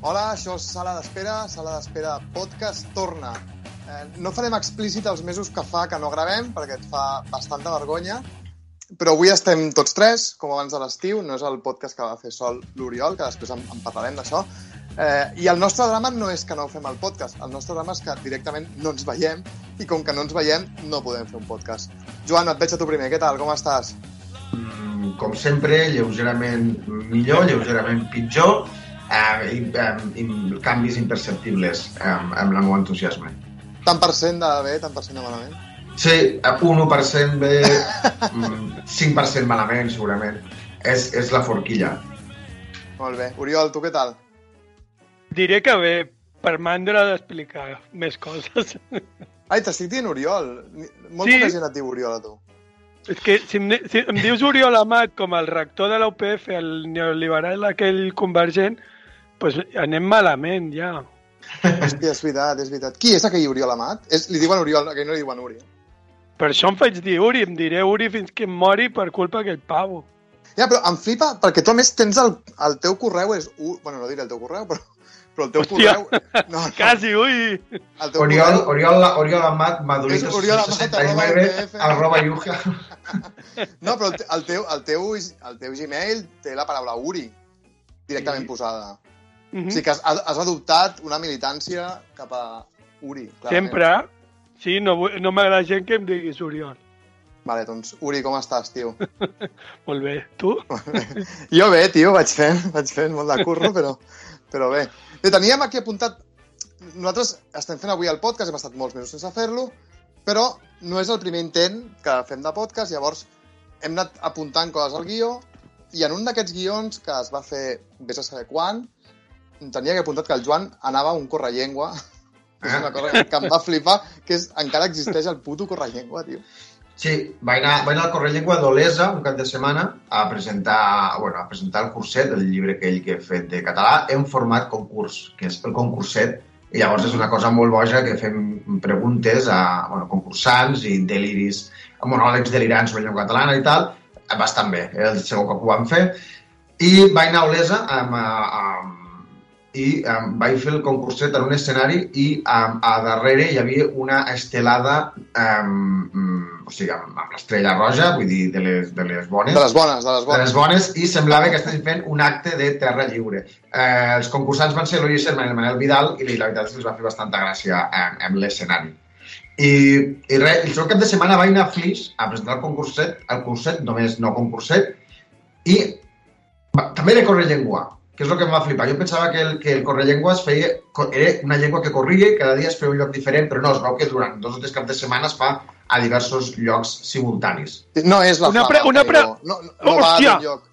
Hola, això és Sala d'Espera, Sala d'Espera Podcast torna. Eh, no farem explícit els mesos que fa que no gravem, perquè et fa bastanta vergonya, però avui estem tots tres, com abans de l'estiu, no és el podcast que va fer sol l'Oriol, que després en, en parlarem d'això, eh, i el nostre drama no és que no fem el podcast, el nostre drama és que directament no ens veiem, i com que no ens veiem, no podem fer un podcast. Joan, et veig a tu primer, què tal, com estàs? Mm, com sempre, lleugerament millor, lleugerament pitjor, eh, i, eh, i canvis imperceptibles eh, amb el meu entusiasme. Tant per cent de bé, tant per cent de malament? Sí, un 1% bé, 5% malament, segurament. És, és la forquilla. Molt bé. Oriol, tu què tal? Diré que bé, per mandra d'explicar més coses. Ai, t'estic dient Oriol. Molt Sí? poca gent et diu Oriol a tu. És que si em, si em dius Oriol Amat com el rector de la UPF, el neoliberal aquell convergent, pues anem malament ja. Hòstia, és veritat, és veritat. Qui és aquell Oriol Amat? És, li diuen Oriol, aquell no li diuen Uri. Per això em faig dir Uri, em diré Uri fins que em mori per culpa d'aquell pavo. Ja, però em flipa, perquè tu a més tens el, el teu correu és... U... Bueno, no diré el teu correu, però, però el teu Hòstia. correu... No, no, Quasi, ui! el teu Oriol, correu... Oriol, Oriol Amat, És Oriol Amat, 69, arroba yuja. No, però el, te- el, teu, el, teu, el teu Gmail té la paraula Uri directament Sí. posada. Mhm. O sigui que has, has adoptat una militància cap a Uri. clarament. Sempre. Sí, no, no m'agrada gent que em diguis Oriol. Vale, doncs, Uri, com estàs, tio? Molt bé. Tu? Jo bé, tio, vaig fent, vaig fent molt de curro, però, però bé. Bé, teníem aquí apuntat... Nosaltres estem fent avui el podcast, hem estat molts mesos sense fer-lo, però no és el primer intent que fem de podcast, llavors hem anat apuntant coses al guió, i en un d'aquests guions que es va fer, vés a saber quan, tenia que apuntat que el Joan anava a un correllengua, que és una cosa que em va flipar, que és, encara existeix el puto correllengua, tio. Sí, vaig anar, vaig anar al Correllengua d'Olesa un cap de setmana a presentar, bueno, a presentar el curset, el llibre aquell que he fet de català, en format concurs, que és el concurset. I llavors és una cosa molt boja que fem preguntes a bueno, concursants i deliris, monòlegs delirants sobre llengua catalana i tal. Bastant bé, era el segon cop que ho vam fer. I vaig anar a Olesa amb, amb, i um, vaig fer el concurset en un escenari i um, a darrere hi havia una estelada um, um, o sigui, amb, amb l'estrella roja, vull dir, de les, de les bones, De les bones, de les de les bones. bones, i semblava que estàvem fent un acte de terra lliure. Eh, els concursants van ser l'Uri i el Manel Vidal, i la veritat és que els va fer bastanta gràcia en, en l'escenari. I, i res, el segon cap de setmana vaig anar a Flix a presentar el concurset, el curset, només no concurset, i va, també era correllengua, que és el que em va flipar. Jo pensava que el, que el correllengua es feia, era una llengua que corria i cada dia es feia un lloc diferent, però no, es veu que durant dos o tres caps de setmana es fa a diversos llocs simultanis. No és la Una flama, pre- una pre-. No, no, no va Hòstia! d'un lloc.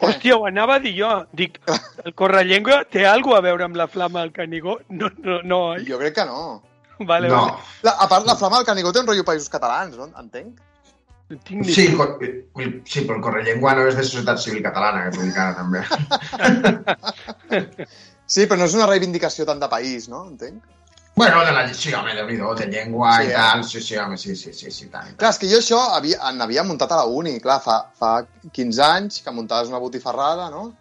Hòstia, ho anava a dir jo. Dic, el correllengua té alguna a veure amb la flama del Canigó? No, no, no, oi? Jo crec que no. Vale, no, vale. La, a part, la flama del Canigó té un rotllo països catalans, no? Entenc. Tinc Sí, puta co- sí, però el Correllengua no és de Societat Civil Catalana, que ara també. Sí, però no és una reivindicació tant de país, no? Entenc. bueno, de la, sí, home, déu nhi de llengua Sí, i eh? tal, sí, sí, home, sí, sí, sí, sí, tant. tant. Clar, és que jo això havia, en havia muntat a la uni, clar, fa, fa 15 anys que muntaves una botifarrada, no?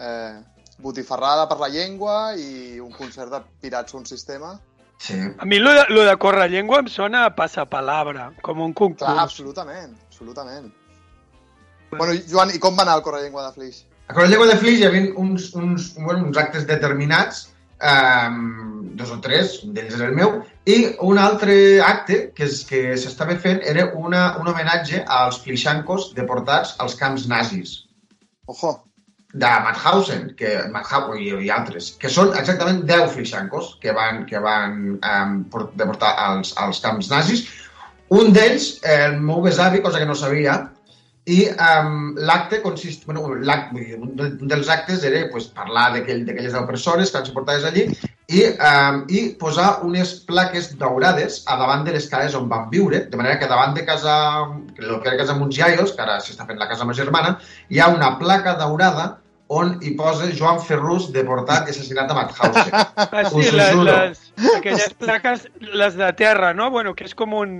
Eh, botifarrada per la llengua i un concert de Pirats un sistema. Sí. A mi lo de, lo de correllengua em sona a passapalabra, com un concurs. Clar, absolutament, absolutament. Bueno, i, Joan, i com va anar el Correllengua de Flix? A Correllengua de Flix hi havia uns, uns, bueno, uns actes determinats, um, dos o tres, un d'ells era el meu, i un altre acte que, és, que s'estava fent era una, un homenatge als flixancos deportats als camps nazis. Ojo, de Mauthausen, que, Mauthausen i, i altres, que són exactament 10 flixancos que van, que van um, deportar als, als camps nazis. Un d'ells, el meu besavi, cosa que no sabia, i um, l'acte consist... Bueno, dir, un del- un dels actes era pues, parlar d'aquell- d'aquelles 10 persones que van ser portades allí i, um, i posar unes plaques daurades a davant de les cases on van viure, de manera que davant de casa, el que era casa Montsiaios, que ara s'està fent la casa ma germana, hi ha una placa daurada on hi posa Joan Ferrús deportat i assassinat a Mauthausen. Ah, sí, Us les, les, aquelles plaques, les de terra, no? Bueno, que és com un...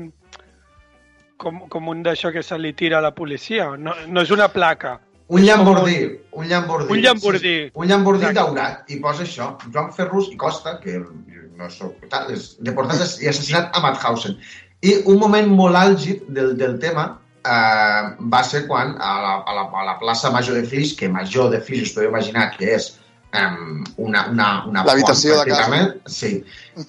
Com, com un d'això que se li tira a la policia. No, no és una placa. Un llambordí, un llambordí. Un llambordí. Sí, un llambordí daurat. I posa això, Joan Ferrus i Costa, que no soc tal, és deportat i assassinat a Mauthausen. I un moment molt àlgid del, del tema eh, va ser quan a la, a, la, a la plaça Major de Flix, que Major de Flix us podeu imaginar que és um, una, una, una L'habitació font, de casa. pràcticament. Sí.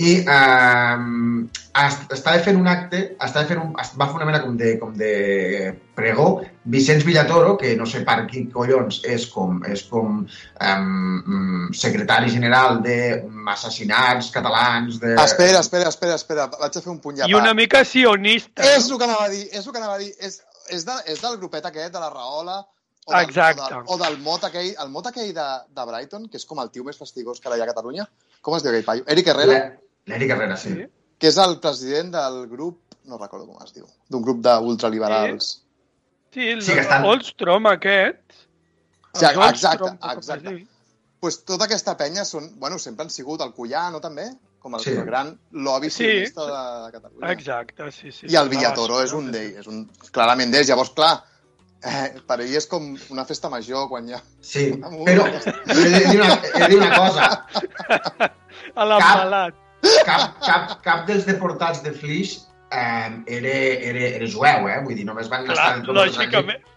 I um, estava fent un acte, estava fent un, va fer una mena com de, com de pregó, Vicenç Villatoro, que no sé per qui collons és com, és com um, secretari general de assassinats catalans, de... Espera, espera, espera, espera. Vaig a fer un ja. I una mica sionista. És el que anava a dir, és el que anava a dir. És, és, de, és del grupet aquest, de la Rahola, o del, Exacte. O, del, o del mot aquell, el mot aquell de, de Brighton, que és com el tio més fastigós que ara hi ha a Catalunya. Com es diu aquell paio? Eric Herrera, L'Eric Herrera, sí. Sí. que és el president del grup, no recordo com es diu, d'un grup d'ultraliberals. Sí, el Sí, estan- Oldstrom aquest. Sí, exacte, exacte. diu. pues tota aquesta penya són, bueno, sempre han sigut el Collano també, com el, Sí. el gran lobby Sí. de, de Catalunya. Exacte, sí, sí. I el Villatoro la és un d'ells, és un, clarament d'ells. Llavors, clar, eh, per ell és com una festa major quan hi ha... Sí, però he de dir una, he de dir una cosa. A l'embalat. Cap, cap, cap dels deportats de Flix eh, era, era, era jueu, eh? Vull dir, només van Clar, estar... lògicament.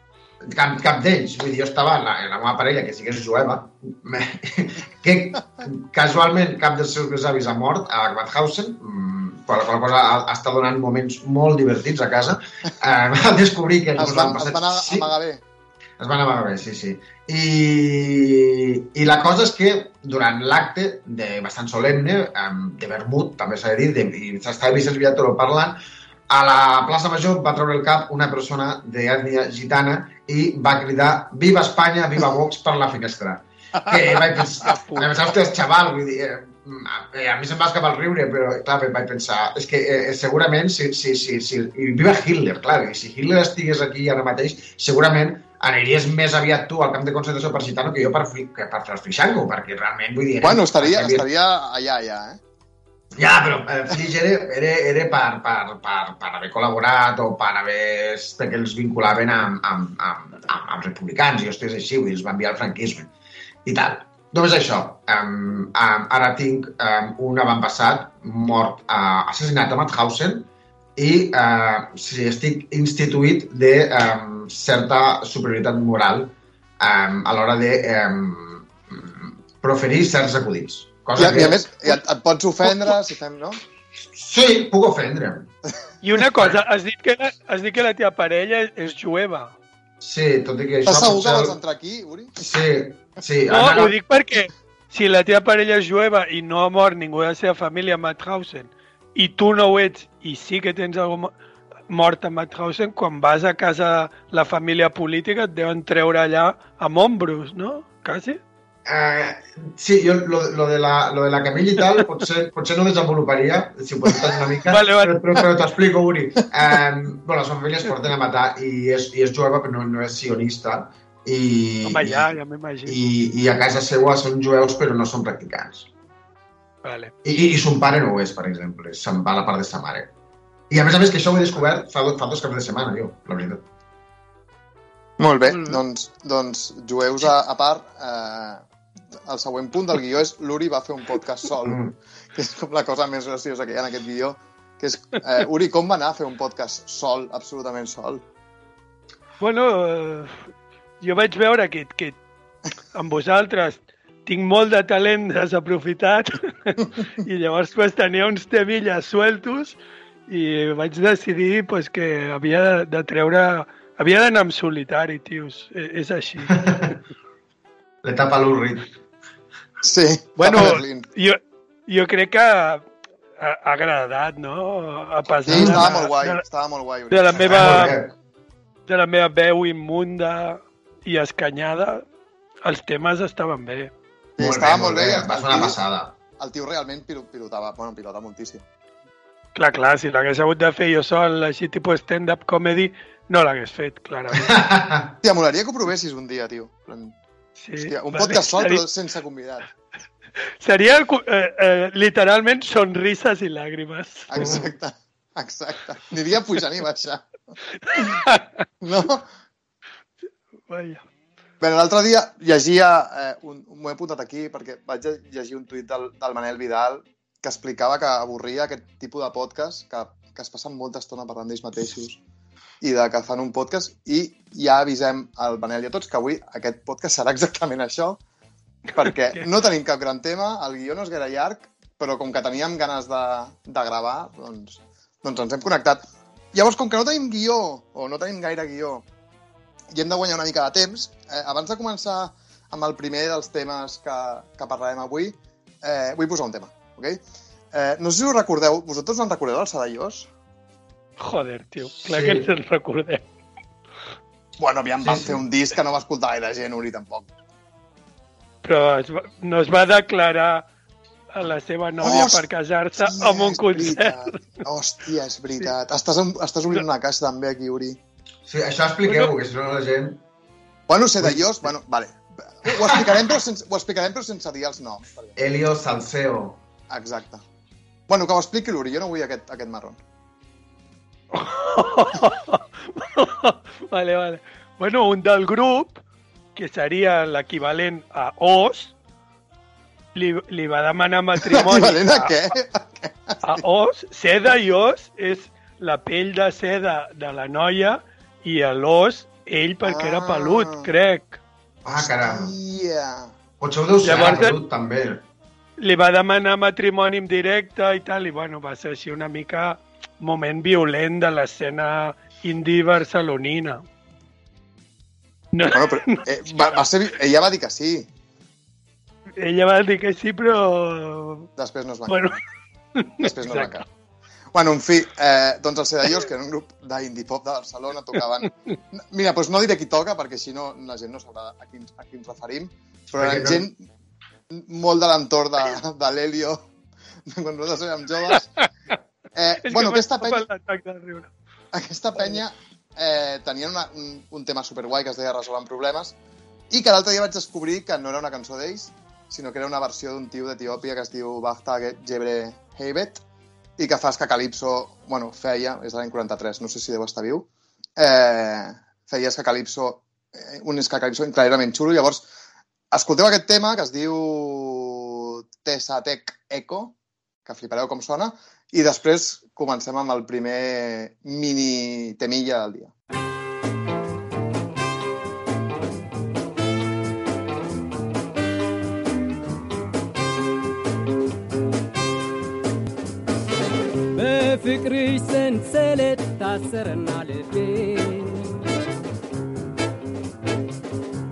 Cap, cap d'ells. Vull dir, jo estava en la, en la meva parella, que sí que és jueva, que casualment cap dels seus besavis ha mort a mm, per la qual cosa ha, ha estat donant moments molt divertits a casa. Eh, va descobrir que... Es nos van, han es van a- sí, amagar bé. es van amagar bé, sí, sí. I, I la cosa és que durant l'acte, de bastant solemne, de vermut, també s'ha de dir, de, i s'estava Vicenç Villatoro parlant, a la plaça Major va treure el cap una persona d'ètnia gitana i va cridar Viva Espanya, viva Vox per la finestra. Que vaig pensar, vaig pensar ostres, xaval, vull dir, eh, a mi se'm va escapar el riure, però clar, vaig pensar, és que eh, segurament, si, si, si, si, i viva Hitler, clar, i si Hitler estigués aquí ara mateix, segurament aniries més aviat tu al camp de concentració per Gitano que jo per, que per Freixango, perquè realment, vull dir... Bueno, estaria, havia- estaria allà, allà, eh? Ja, però eh, Flix era, era, era per, per, per, per haver col·laborat o per haver... perquè els vinculaven amb, amb, amb, amb, amb republicans i hòsties així, dir, els va enviar al franquisme i tal. Només això. Um, um, ara tinc um, un avantpassat mort, uh, assassinat a Mauthausen i uh, sí, estic instituït de um, certa superioritat moral um, a l'hora de um, proferir certs acudits. I, Cosa a- i a més, i et, et pots ofendre si fem, no? Sí, puc ofendre'm. I una cosa, has dit que, has dit que la teva parella és jueva. Sí, tot i que això... Estàs segur que vols entrar aquí, Uri? Sí, sí. No, Anna, ho dic perquè si la teva parella és jueva i no ha mort ningú de la seva família a Mauthausen i tu no ho ets i sí que tens algú mo- mort a Mauthausen, quan vas a casa la família política et deuen treure allà amb ombros, no? Quasi? Eh, sí, jo lo, lo, de la, lo de la camilla i tal potser, potser no desenvoluparia, si ho pots una mica, Vale, vale. però, però, però t'ho explico, Uri. Eh, bueno, les famílies porten a matar i és, i és jueva, però no, no és sionista. I, Home, ja, ja m'imagino. i, I a casa seva són jueus, però no són practicants. Vale. I, i, i son pare no ho és, per exemple. Se'n va a la part de sa mare. I a més a més que això ho he descobert fa, fa dos caps de setmana, jo, la veritat. Molt bé, bé. doncs, doncs jueus a, a part, eh, el següent punt del guió és l'Uri va fer un podcast sol, Mm. que és com la cosa més graciosa que hi ha en aquest guió, que és, eh, Uri, com va anar a fer un podcast sol, absolutament sol? Bueno, eh, jo vaig veure que, que amb vosaltres tinc molt de talent desaprofitat i llavors pues, tenia uns temilles sueltos i vaig decidir pues, que havia de, de treure... Havia d'anar amb solitari, tios. E- És així. L'etapa l'Urrit. Sí, Bueno, jo, jo crec que ha, ha agradat, no? A pesar Sí, estava de, molt guai, de, estava molt guai. De la meva... De la meva veu immunda i escanyada, els temes estaven bé. Sí, Molt estava bé, molt bé. Va El ser una passada. el tio realment pilo- pilotava, bueno, pilota moltíssim. Clar, clar, si l'hagués hagut de fer jo sol, així tipus stand-up comedy, no l'hagués fet, clarament. Hòstia, molaria que ho provessis un dia, tio. Sí, Hòstia, un podcast sol, seria, però sense convidat. Seria eh, eh, literalment sonrises i làgrimes. Exacte, exacte. Aniria pujant i baixar. No? Vaja. Bé, l'altre dia llegia, eh, un, m'ho he apuntat aquí perquè vaig llegir un tuit del, del Manel Vidal que explicava que avorria aquest tipus de podcast, que, que es passen molta estona parlant d'ells mateixos i de que fan un podcast i ja avisem al Manel i a tots que avui aquest podcast serà exactament això perquè no tenim cap gran tema, el guió no és gaire llarg, però com que teníem ganes de, de gravar, doncs, doncs ens hem connectat. Llavors, com que no tenim guió, o no tenim gaire guió, i hem de guanyar una mica de temps, eh, abans de començar amb el primer dels temes que, que parlarem avui, eh, vull posar un tema, ok? Eh, no sé si us recordeu, vosaltres no en recordeu del Sadaiós? Joder, tio, clar Sí. que ens en recordem. Bueno, aviam, Sí, van sí. fer un disc que no va escoltar gaire gent, Uri, tampoc. Però es va, no es va declarar a la seva nòvia Hòstia, per casar-se amb un concert. veritat. Hòstia, és veritat. Estàs, estàs obrint una caixa també aquí, Uri. Sí, això expliqueu-ho, que si no la gent... Bueno, Sedallós, bueno, vale. Ho explicarem, però sense, ho explicarem, però sense dir els noms. Helio Salseo. Exacte. Bueno, que ho expliqui l'Uri, jo no vull aquest, aquest marrón. vale, vale. Bueno, un del grup, que seria l'equivalent a Os, li, li va demanar matrimoni Equivalent a a, què? a Os. Seda i Os és la pell de seda de la noia i a l'os, ell perquè era Ah. pelut, crec. Ah, caram. Hòstia. Potser ho deu ser Llavors, Llavors... també. Li va demanar matrimoni en directe i tal, i bueno, va ser així una mica moment violent de l'escena indie barcelonina. No, Bueno, però eh, va, va ser, ella va dir que sí. ella va dir que sí, però... Després no es va Bueno, Després no es va. Bueno, en fi, eh, doncs els Sedallós, que era un grup d'indie pop de Barcelona, tocaven... Mira, doncs no diré qui toca, perquè així no, la gent no sabrà a qui, a qui ens referim, però eren no- gent molt de l'entorn de, de l'Helio, quan nosaltres érem joves. Eh, És bueno, que aquesta penya, aquesta penya eh, tenia una, un, un tema superguai que es deia Resolent problemes i que l'altre dia vaig descobrir que no era una cançó d'ells, sinó que era una versió d'un tio d'Etiòpia que es diu Bachta Gebre Heibet i que fa que Calypso, bueno, feia, és de l'any 43, no sé si deu estar viu, eh, feia que Calypso, eh, un que Calypso increïblement xulo, llavors escolteu aquest tema que es diu Tessatec Echo, que flipareu com sona, i després comencem amb el primer mini temilla del dia. በፍቅርሽ ሰንሰለት ታሰረና ልቤ?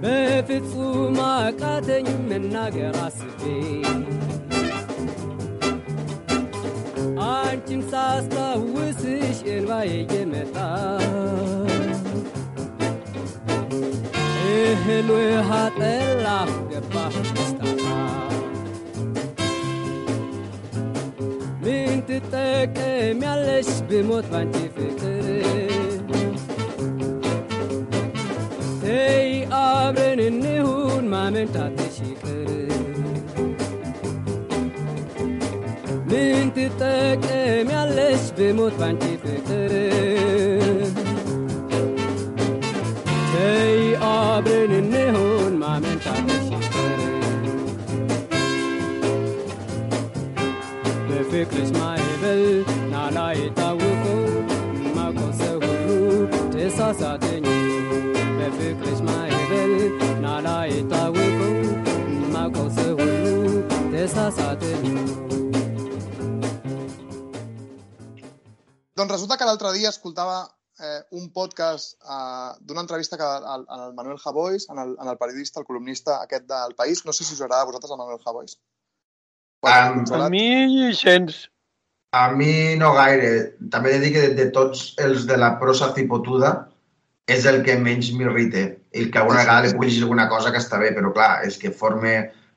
በፍጹም አቃተኝ መናገር አስቤ። አንቺን ሳስታውስሽ እንባዬ እየመጣ እህል ውሃ ጠላሁ ገባሁ معلش بموت وانتي فكري هي أبرن النهون ما من تاتشي كري من تتكي معلش بموت وانتي فكري Doncs resulta que l'altre dia escoltava eh, un podcast eh, d'una entrevista que al, al Manuel Javois, en el, en el periodista, el columnista aquest del País. No sé si us agrada a vosaltres el Manuel Javois. Um, A mi, gens. A mi no gaire. També he de dir que de, de tots els de la prosa tipotuda és el que menys m'irrita. I que alguna vegada li puc llegir alguna cosa que està bé, però clar, és que forme,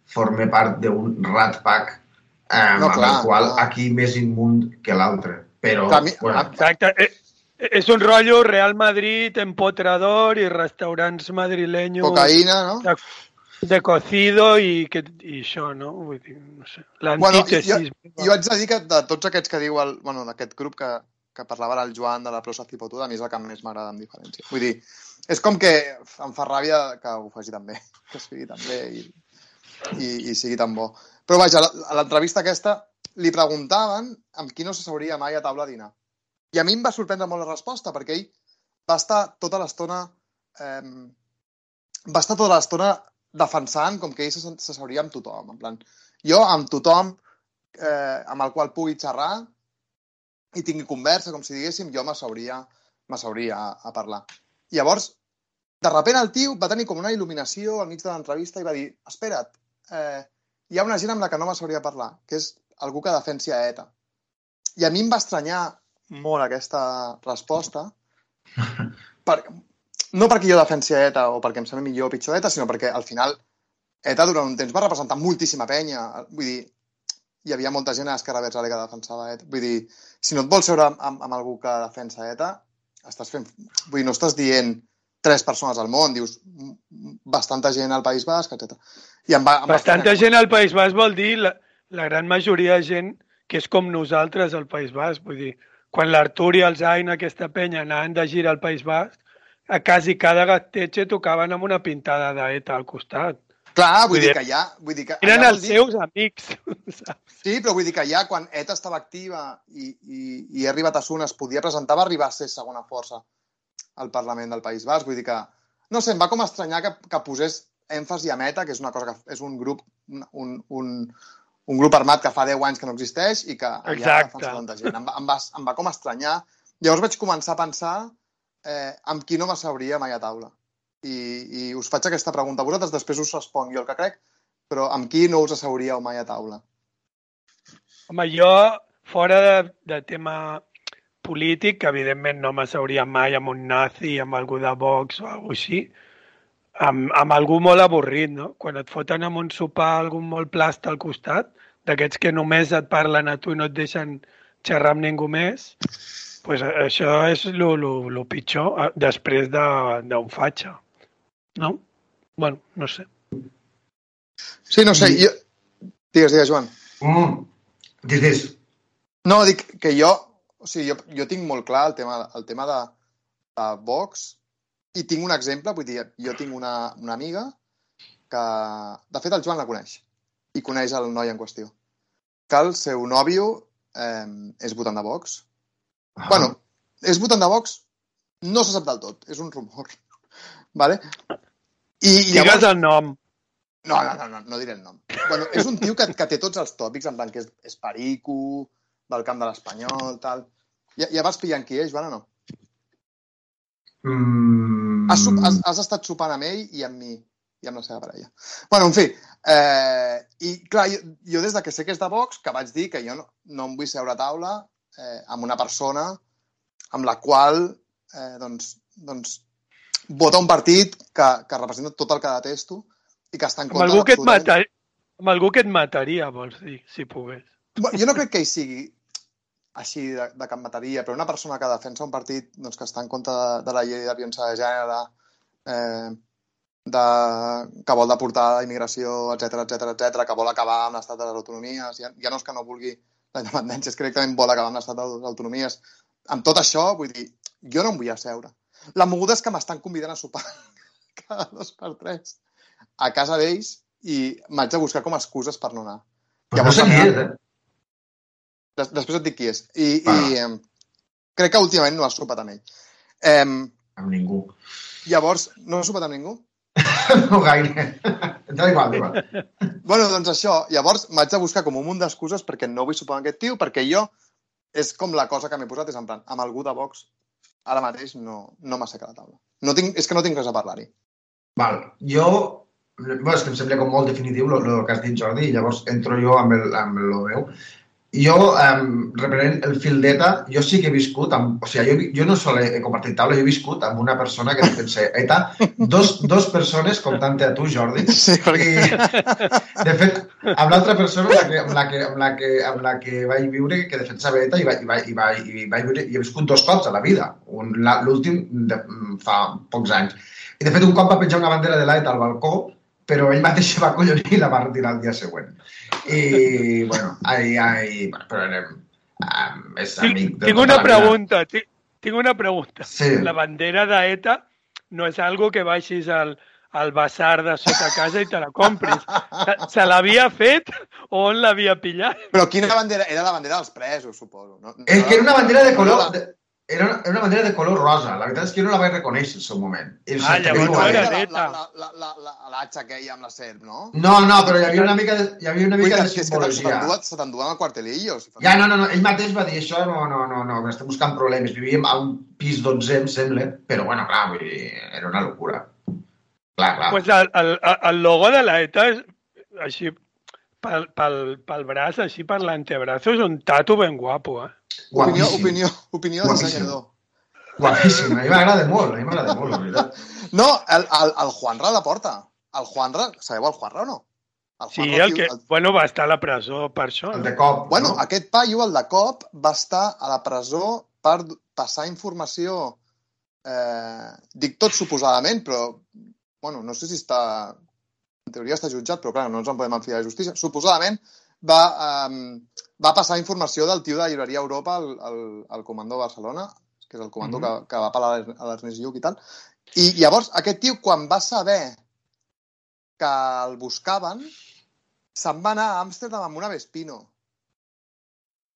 forme part d'un rat pack eh, No, amb clar, el qual clar. aquí més immund que l'altre. Però, mi- bueno, Exacte. Eh, És un rotllo Real Madrid, empotrador i restaurants madrileños Cocaïna, no? de, de cocido i, que, i això, no? Vull dir, no sé. Bueno, L'antítesis. jo, jo haig de dir que de tots aquests que diu el, bueno, d'aquest grup que, que parlava el Joan de la prosa cipotuda, a mi és el que més m'agrada amb diferència. Vull dir, és com que em fa ràbia que ho faci tan bé, que sigui tan bé i, i, i sigui tan bo. Però vaja, a la- a l'entrevista aquesta li preguntaven amb qui no s'asseuria mai a taula a dinar. I a mi em va sorprendre molt la resposta, perquè ell va estar tota l'estona eh, va estar tota l'estona defensant com que ell s'asse- s'asseuria amb tothom. En plan, jo amb tothom eh, amb el qual pugui xerrar i tingui conversa, com si diguéssim, jo m'asseuria m'asseuria a, a parlar. I llavors, de repent el tio va tenir com una il·luminació al mig de l'entrevista i va dir, espera't, eh, hi ha una gent amb la que no m'asseuria a parlar, que és algú que defensi a ETA. I a mi em va estranyar molt aquesta resposta, per, no perquè jo defensi a ETA o perquè em sembli millor o pitjor ETA, sinó perquè al final ETA durant un temps va representar moltíssima penya. Vull dir, hi havia molta gent a Esquerra Verds que defensava ETA. Vull dir, si no et vols seure amb, amb algú que defensa ETA, estàs fent... Vull dir, no estàs dient tres persones al món, dius "Mm, mm, bastanta gent al País Basc, etc. I em va, em va Bastanta estranyar. gent al País Basc vol dir la, la gran majoria de gent que és com nosaltres al País Basc. Vull dir, quan l'Artur i el Zain, aquesta penya, anaven de gira al País Basc, a quasi cada gatetxe tocaven amb una pintada d'ETA al costat. Clar, vull Vull dir dir, que ja... Vull dir que Eren els dir- seus amics. saps? Sí, però vull dir que ja quan ETA estava activa i, i, i ha arribat a es podia presentar, va arribar a ser segona força al Parlament del País Basc. Vull dir que, no sé, em va com estranyar que, que posés èmfasi a Meta, que és una cosa que és un grup, un, un, un, grup armat que fa 10 anys que no existeix i que Exacte. defensa tanta gent. Em va, em, va, em va com estranyar. Llavors vaig començar a pensar eh, amb qui no m'asseuria mai a taula. I, I us faig aquesta pregunta a vosaltres, després us responc jo el que crec, però amb qui no us asseuríeu mai a taula? Home, jo, fora de, de tema polític, que evidentment no m'asseuria mai amb un nazi, amb algú de Vox o alguna així, amb, amb algú molt avorrit, no? Quan et foten amb un sopar algun molt plast al costat, d'aquests que només et parlen a tu i no et deixen xerrar amb ningú més, pues això és el lo, lo pitjor eh, després de- d'un de, fatxa. No? Bueno, no sé. Sí, no sé, I- jo... Digues, digues, Joan. Mm. Dis. No, dic que jo, o sigui, jo, jo tinc molt clar el tema, el tema de, de Vox i tinc un exemple, vull dir, jo tinc una, una amiga que, de fet, el Joan la coneix i coneix el noi en qüestió. Que el seu nòvio eh, és votant de Vox. Ah. Bueno, és votant de Vox, no se sap del tot, és un rumor. Vale? I Digues el nom. No, no, no, no, no diré el nom. Bueno, és un tio que, que té tots els tòpics, en plan que és, és perico, del camp de l'Espanyol, tal. Ja, ja vas pillant qui és, Joan, o no? Mm. Has, sup- has, has estat sopant amb ell i amb mi, i amb la seva parella. Bueno, en fi, eh, i clar, jo, jo des de que sé que és de Vox, que vaig dir que jo no, no em vull seure a taula eh, amb una persona amb la qual eh, doncs, doncs, vota un partit que, que representa tot el que detesto i que està en Amb contra algú que et mataria, amb algú que et mataria, vols dir, si pogués. Bueno, jo no crec que ell sigui així de, de que em mataria, però una persona que defensa un partit doncs, que està en contra de, de la llei de violència de gènere, eh, de, que vol deportar la immigració, etc etc etc, que vol acabar amb l'estat de les autonomies, ja, ja no és que no vulgui la independència, és que directament vol acabar amb l'estat de les autonomies. Amb tot això, vull dir, jo no em vull asseure. La moguda és que m'estan convidant a sopar cada dos per tres a casa d'ells i m'haig de buscar com a excuses per no anar. Pues no sé qui és, eh? Des després et dic qui és. I, Va. i em, crec que últimament no has sopat amb ell. Em, Amb ningú. llavors, no has sopat amb ningú? No gaire. Da igual, igual. bueno, doncs això. Llavors m'haig de buscar com un munt d'excuses perquè no vull sopar amb aquest tio, perquè jo és com la cosa que m'he posat, és en plan, amb algú de Vox ara mateix no, no m'assec a la taula. No tinc, és que no tinc res a parlar-hi. Val, jo... Bueno, és que em sembla com molt definitiu el que has dit, Jordi, i llavors entro jo amb el, amb el meu. Jo, um, reprenent el fil d'ETA, jo sí que he viscut, amb, o sigui, jo, jo no sol he, compartit taula, jo he viscut amb una persona que defensa ETA, dos, dos persones, comptant-te a tu, Jordi, Sí, perquè... i, de fet, amb l'altra persona amb la, que, amb, la que, amb, la que, amb la que vaig viure, que defensava ETA, i vaig, i vaig, i vaig, i vaig viure, i he viscut dos cops a la vida. L'últim fa pocs anys. I, de fet, un cop va penjar una bandera de l'ETA al balcó, però ell mateix se va collonir i la va retirar el dia següent. I, bueno, ai, ai, bueno, però érem, ah, um, és Tinc, amic de tinc tota una la vida. pregunta, tinc, tinc una pregunta. Sí. La bandera d'ETA no és algo que baixis al, al basar de sota casa i te la compris. Se, se l'havia fet o on l'havia pillat? Però quina bandera? Era la bandera dels presos, suposo. No? no És que era una bandera de color... De, era, una, era una bandera de color rosa. La veritat és que jo no la vaig reconèixer al seu moment. I Ah, el llavors no era d'ETA. la, la, la, la, l'atxa aquella amb la serp, no? No, no, però hi havia una mica de, hi havia una mica dir de que, que és que se simbologia. t'enduen- al quartelillo. Si Ja, no, no, no, ell mateix va dir això, no, no, no, no, estem buscant problemes. Vivíem a un pis 12, em sembla, però bueno, clar, vull dir, era una locura. Clar, clar. Pues el, el, el logo de l'ETA és així pel, pel, pel braç, així per l'antebrazo, és un tatu ben guapo, eh? Opinió, Guapíssim. opinió, opinió de Guapíssim. dissenyador. Guapíssim, a mi m'agrada molt, a mi m'agrada molt, la veritat. No, el, el, el Juanra la porta. El Juanra, sabeu el Juanra o no? El Sí, Juanra, el que, el- bueno, va estar a la presó per això. El de cop, Bueno, no? aquest paio, el de cop, va estar a la presó per passar informació, eh, dic tot suposadament, però, bueno, no sé si està... En teoria està jutjat, però clar, no ens en podem enfiar la justícia. Suposadament va, eh, va passar informació del tio de la llibreria Europa al, al, al comando de Barcelona, que és el comando Mhm. que, que va pelar a l'Ernest Lluc i tal. I llavors, aquest tio, quan va saber que el buscaven, se'n va anar a Amsterdam amb una Vespino.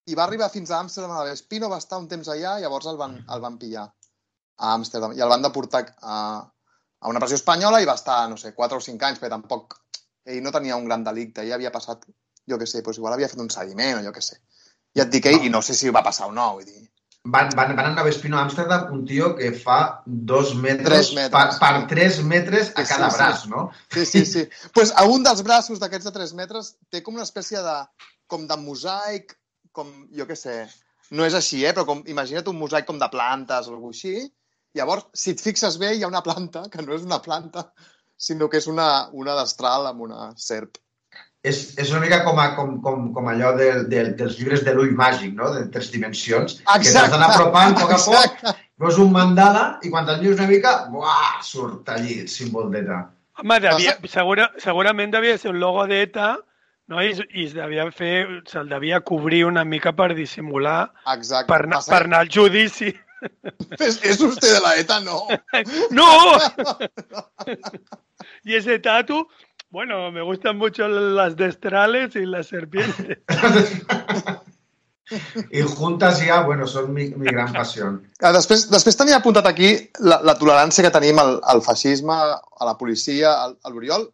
I va arribar fins a Amsterdam amb la Vespino, va estar un temps allà, i llavors el van, el van pillar a Amsterdam. I el van deportar a, a una pressió espanyola i va estar, no sé, 4 o 5 anys, però tampoc... Ell no tenia un gran delicte, ell havia passat, jo què sé, doncs igual havia fet un seguiment o jo què sé. Ja et dic ell, i no sé si va passar o no, vull dir... Van, van, van anar a Vespino a Amsterdam un tio que fa dos metres, Tres metres. per, per tres metres a Sí, cada sí, sí. braç, no? Sí, sí, sí. pues a un dels braços d'aquests de 3 metres té com una espècie de... com de mosaic, com, jo què sé, no és així, eh? però com, imagina't un mosaic com de plantes o alguna així. Llavors, si et fixes bé, hi ha una planta, que no és una planta, sinó que és una, una destral amb una serp. És, és una mica com, a, com, com, com allò de, de, dels llibres de l'ull màgic, no? De tres dimensions, que t'has d'anar apropant a poc a poc, exacte. veus un mandala i quan te'l llius una mica, buah, surt allí el símbol d'ETA. Home, devia, segura, segurament devia ser un logo d'ETA no? I, i es devia fer, se'l devia cobrir una mica per dissimular, Exacte. per, anar- per anar al judici. Es, es usted de la ETA, no. ¡No! y ese tatu, bueno, me gustan mucho las destrales y las serpientes. I juntes ja, bueno, són mi, mi gran passió. Després, després tenia apuntat aquí la, la tolerància que tenim al, al feixisme, a la policia, al, a l'Oriol,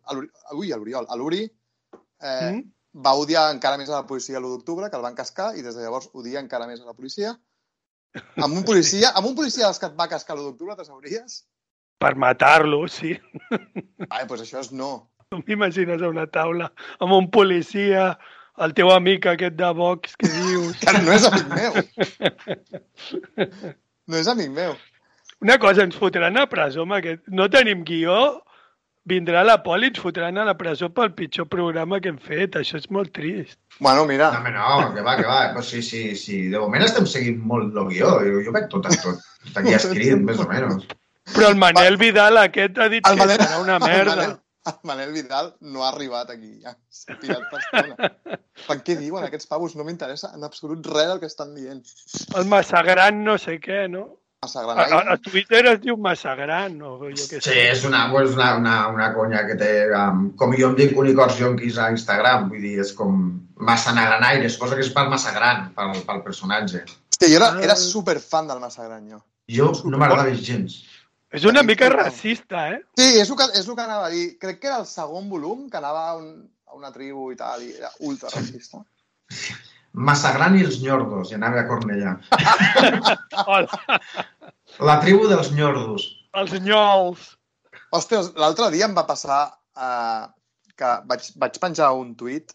ui, a l'Oriol, a l'Uri, eh, Mm? va odiar encara més a la policia l'1 d'octubre, que el van cascar, i des de llavors odia encara més a la policia. Amb un policia, amb un policia dels que et va cascar l'1 d'octubre, te sabries? Per matar-lo, sí. Ai, doncs això és no. Tu m'imagines a una taula amb un policia, el teu amic aquest de Vox que dius... Que no és amic meu. No és amic meu. Una cosa, ens fotran a presó amb aquest... No tenim guió, vindrà la poli i ens fotran a la presó pel pitjor programa que hem fet. Això és molt trist. Bueno, mira, No, no, que va, que va. Pues sí, sí, sí. De moment estem seguint molt el guió. Jo, jo veig tot, tot, tot aquí escrit, més o menys. Però el Manel Vidal aquest ha dit el que Manel, serà una el merda. Manel, el Manel Vidal no ha arribat aquí. Ja. Pirat per estona. Per què diuen aquests pavos? No m'interessa en absolut res del que estan dient. El Massagran no sé què, no? Massa A, gran. a, a Twitter es diu Massagran, no? Jo què Sí, sé. és una, és una, una, una conya que té, um, com jo em dic unicorns jonquis a Instagram, vull dir, és com massa nagranaires, cosa que és per massa gran, pel, pel personatge. Hòstia, jo era, Ah. era superfan del Massa Gran, jo. Jo no m'agradava gens. És una mica racista, eh? Sí, és el, que, és el que anava a dir. Crec que era el segon volum, que anava a, un, a una tribu i tal, i era ultra racista. Massa gran i els nyordos, i anava a Cornellà. La tribu dels nyordos. els nyols. Ostres, l'altre dia em va passar eh, que vaig, vaig penjar un tuit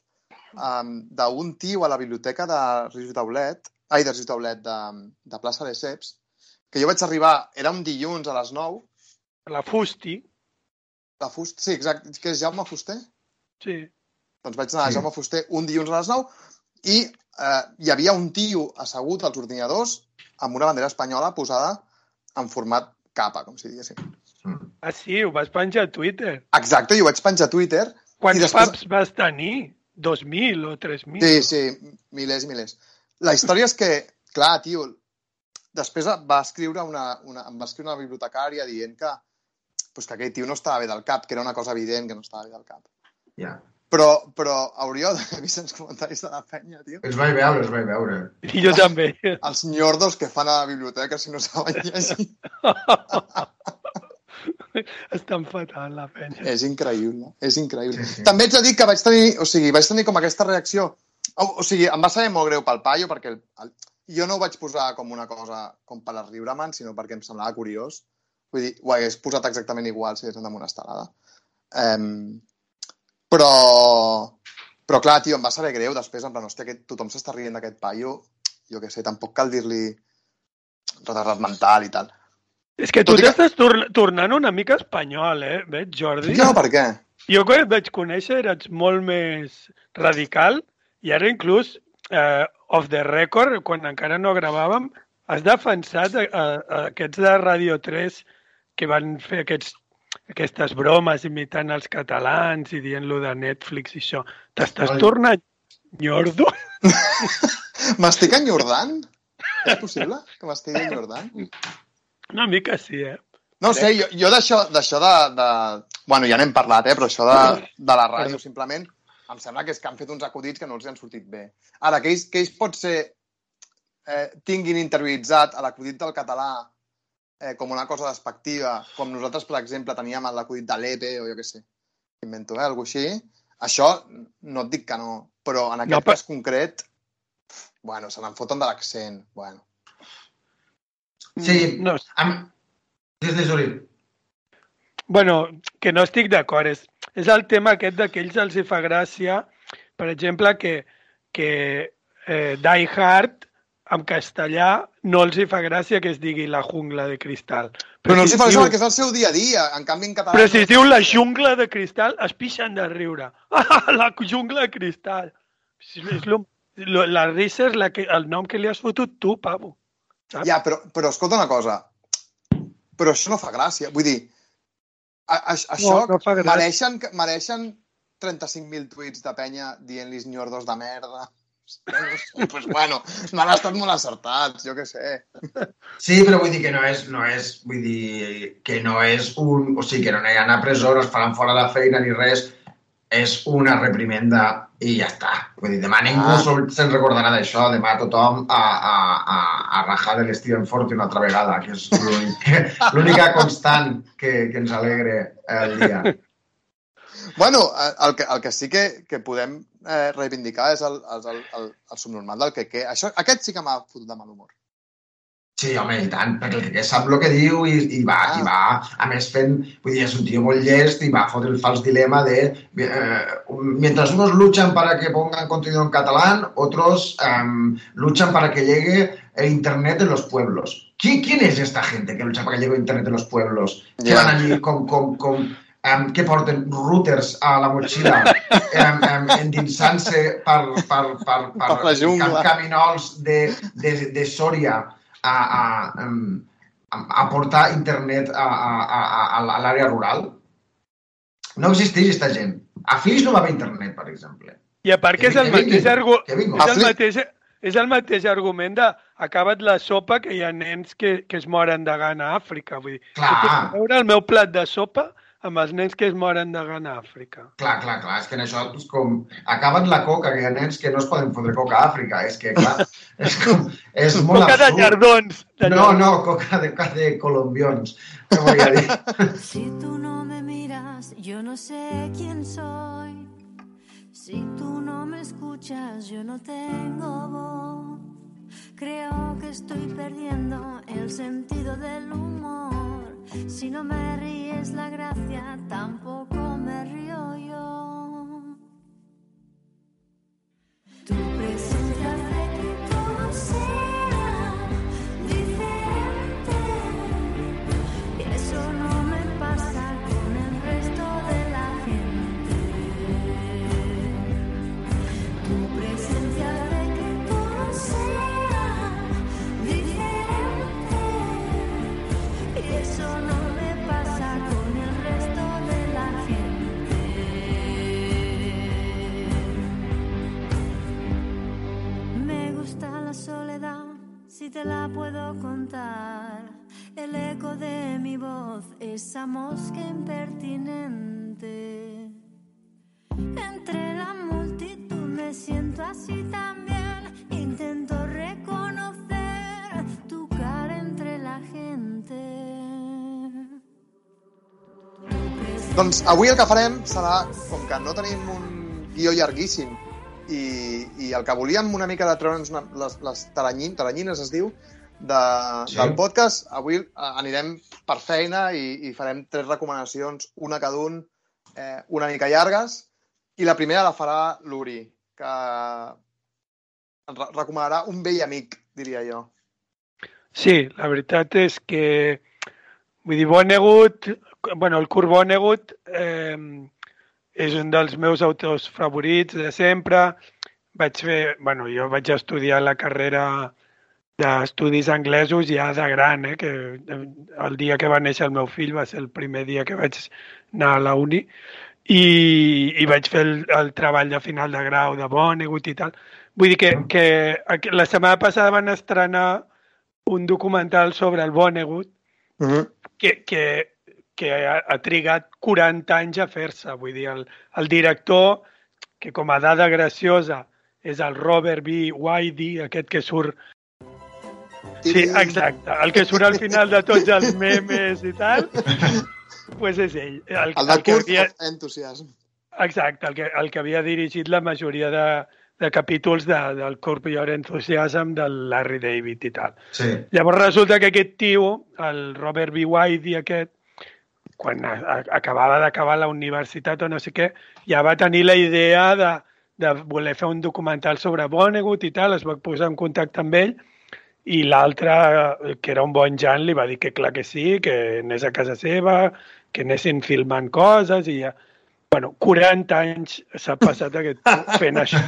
um, d'un tio a la biblioteca de Rius Taulet, ai, de Rius Taulet, de, de plaça de Ceps, que jo vaig arribar, era un dilluns a les 9, La Fusti, la Fust, sí, exacte, que és Jaume Fuster? sí. Doncs vaig anar a. Jaume Fuster un dilluns a les 9 i eh, hi havia un tio assegut als ordinadors amb una bandera espanyola posada en format capa, com si diguéssim. Mm. Ah, sí, ho vas penjar a Twitter. Exacte, i ho vaig penjar a Twitter. Quants després- pubs vas tenir? 2.000 o 3.000? Sí, sí, milers i milers. La història és que clar, tio, després va escriure una, una, em va escriure una bibliotecària dient que, pues, que aquell tio no estava bé del cap, que era una cosa evident que no estava bé del cap. Ja. Però, però hauríeu de vist els comentaris de la penya, tio. Els vaig veure, els vaig veure. I jo també. Els nyordos que fan a la biblioteca si no saben llegir. Estan fatal, la penya. És increïble, és increïble. Sí, sí. També ets de dir que vaig tenir, o sigui, vaig tenir com aquesta reacció. O, o sigui, em va saber molt greu pel paio, perquè el, el, jo no ho vaig posar com una cosa com per a riure me'n sinó perquè em semblava curiós. Vull dir, ho hagués posat exactament igual si hagués anat amb una estelada. Um, però, però clar, tio, em va saber greu després, en plan, hòstia, que tothom s'està rient d'aquest paio, jo què sé, tampoc cal dir-li retardat mental i tal. És que tu Tot que- t'estàs tor tornant una mica espanyol, eh? Veig, Jordi? Jo, per què? Jo quan et vaig conèixer eres molt més radical i ara inclús eh, off the record, quan encara no gravàvem, has defensat a, a, a aquests de Radio 3 que van fer aquests, aquestes bromes imitant els catalans i dient-lo de Netflix i això. T'estàs tornant nyordo? M'estic enjordant? És possible que m'estigui enjordant? Una mica sí, eh? No sé, jo, jo d'això d'això de, de... Bueno, ja n'hem parlat, eh? però això de, de la ràdio, simplement, em sembla que és que han fet uns acudits que no els han sortit bé. Ara, que ells, que ells pot ser eh, tinguin interioritzat a l'acudit del català eh, com una cosa despectiva, com nosaltres, per exemple, teníem l'acudit de l'EPE o jo què sé, invento, eh? Algú així, això no et dic que no, però en aquest No, però- cas concret, bueno, se n'en foten de l'accent, bueno. Sí. No, Am... Des de Juli. Bueno, que no estic d'acord. És, és el tema aquest de que ells els hi fa gràcia, per exemple, que, que eh, Die Hard en castellà no els hi fa gràcia que es digui la jungla de cristal. Però no els si hi fa diu- perquè és el seu dia a dia. En canvi, en català... Però si no es diu la jungla de cristal, es pixen de riure. Ah, la jungla de cristal. És, és lo, lo, la risa és la que, el nom que li has fotut tu, pavo. Saps? Ja, però, però escolta una cosa. Però això no fa gràcia. Vull dir, a, a, això no gràcia. mereixen, que- mereixen 35.000 tuits de penya dient-li nyordos de merda. Pues bueno, no han estat molt acertats, jo què sé. Sí, però vull dir que no és, no és, vull dir, que no és un... O sigui, que no aniran a presó, no es faran fora la feina ni res. És una reprimenda i ja està. Vull dir, demà ningú Ah. se'n recordarà d'això. Demà tothom a, a, a, a rajar de l'Steven Fort una altra vegada, que és l'únic- l'única constant que, que ens alegre el dia. Bueno, el que, el que sí que, que podem eh, reivindicar és el, el, el, el, el subnormal del que, que això, aquest sí que m'ha fotut de mal humor. Sí, home, i tant, perquè el que sap el que diu i, i, va, Ah. i va, a més fent, vull dir, és un tio molt llest i va fotre el fals dilema de eh, mientras unos luchan para que pongan contenido en catalán, otros em, luchan para que llegue el internet en los pueblos. ¿Qui- ¿Quién es esta gente que lucha para que llegue el internet en los pueblos? Que van allí con, con, con em, que porten routers a la motxilla em, em, endinsant-se per, per, per, per, Per cam- caminols de, de, de Sòria a, a, a, a portar internet a, a, a, a, l'àrea rural. No existeix aquesta gent. A Flix no va haver internet, per exemple. I a part que és Que el mateix, argu és el mateix, és el mateix argument de acaba't la sopa que hi ha nens que, que es moren de gana a Àfrica. Vull dir, Clar. a veure el meu plat de sopa amb els nens que es moren de gana a Àfrica. Clar, clar, clar. És que en això és com... Acaben la coca, que hi ha nens que no es poden fotre coca a Àfrica. És que, clar, és, com, és molt Coca de absurd. llardons. De No, no, coca de, de colombions. Què voy a dir? Si tú no me miras, yo no sé quién soy. Si tú no me escuchas, yo no tengo voz. Creo que estoy perdiendo el sentido del humor. Si no me ríes la gracia, tampoco me río yo. Tu presencia si te la puedo contar. El eco de mi voz, esa mosca impertinente. Entre la multitud me siento así también. Intento reconocer tu cara entre la gente. Doncs avui el que farem serà, com que no tenim un guió llarguíssim i, i el que volíem una mica de treure'ns les, les taranyin, taranyines, es diu, de, Sí. del podcast, avui eh, anirem per feina i, i farem tres recomanacions, una cada un, eh, una mica llargues, i la primera la farà l'Uri, que ens re- recomanarà un vell amic, diria jo. Sí, la veritat és que, vull dir, Vonnegut, bueno, el Kurt Vonnegut eh, és un dels meus autors favorits de sempre. Vaig fer, bueno, jo vaig estudiar la carrera d'estudis anglesos ja de gran, eh, que el dia que va néixer el meu fill va ser el primer dia que vaig anar a la uni i, i vaig fer el, el treball de final de grau de Vonnegut i tal. Vull dir que, que la setmana passada van estrenar un documental sobre el Vonnegut Mm -hmm. que, que, que ha, ha trigat 40 anys a fer-se. Vull dir, el, el director, que com a dada graciosa és el Robert B. Whitey, aquest que surt... Sí, exacte, el que surt al final de tots els memes i tal, pues és ell. El, El de que Kurt havia, of Enthusiasm. exacte, el que, el que havia dirigit la majoria de, de capítols de, del Curb Your Enthusiasm del Larry David i tal. Sí. Llavors resulta que aquest tio, el Robert B. Whitey aquest, quan a, a, acabava d'acabar la universitat o no sé què, ja va tenir la idea de, de voler fer un documental sobre Vonnegut i tal, es va posar en contacte amb ell i l'altre, eh, que era un bon Jan, li va dir que clar que sí, que anés a casa seva, que anessin filmant coses i ja... Bueno, 40 anys s'ha passat aquest fent això.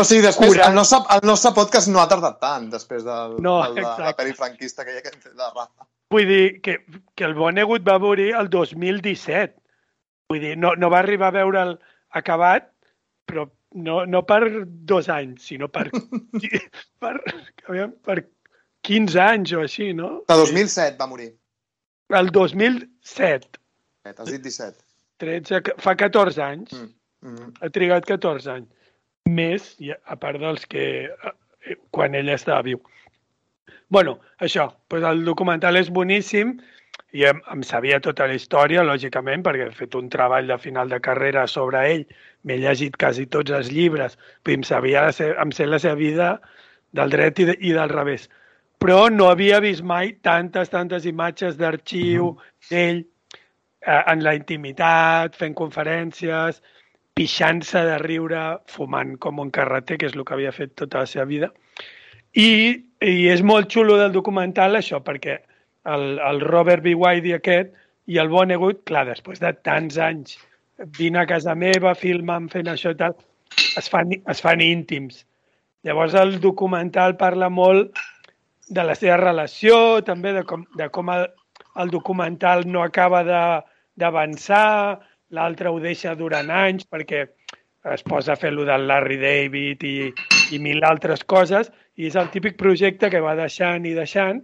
O sigui, després, Curat. el nostre, el nostre podcast no ha tardat tant després del, No, del de la exacte. pel·li franquista que hi ha que hem fet de Rafa. Vull dir que, que el Vonnegut va morir el 2017. Vull dir, no, no va arribar a veure'l acabat, però no, no per dos anys, sinó per, per, aviam, per 15 anys o així, no? De 2007 va morir. El 2007, Has dit 17. 13, que- fa 14 anys. Mm. Mm. Ha trigat 14 anys. Més, a part dels que eh, quan ell estava viu. Bueno, això, doncs el documental és boníssim i em, em sabia tota la història, lògicament, perquè he fet un treball de final de carrera sobre ell, m'he llegit quasi tots els llibres, però em sabia la seva, em sé la seva vida del dret i, de, i del revés. Però no havia vist mai tantes, tantes imatges d'arxiu d'ell eh, en la intimitat, fent conferències, pixant-se de riure, fumant com un carreter, que és el que havia fet tota la seva vida. I, i és molt xulo del documental això, perquè el, el Robert B. Whitey aquest i el Vonnegut, clar, després de tants anys, vine a casa meva, filma'm fent això i tal, es fan, es fan íntims. Llavors el documental parla molt de la seva relació, també de com, de com el, el documental no acaba d'avançar, l'altre ho deixa durant anys perquè es posa a fer lo del Larry David i, i mil altres coses, i és el típic projecte que va deixant i deixant,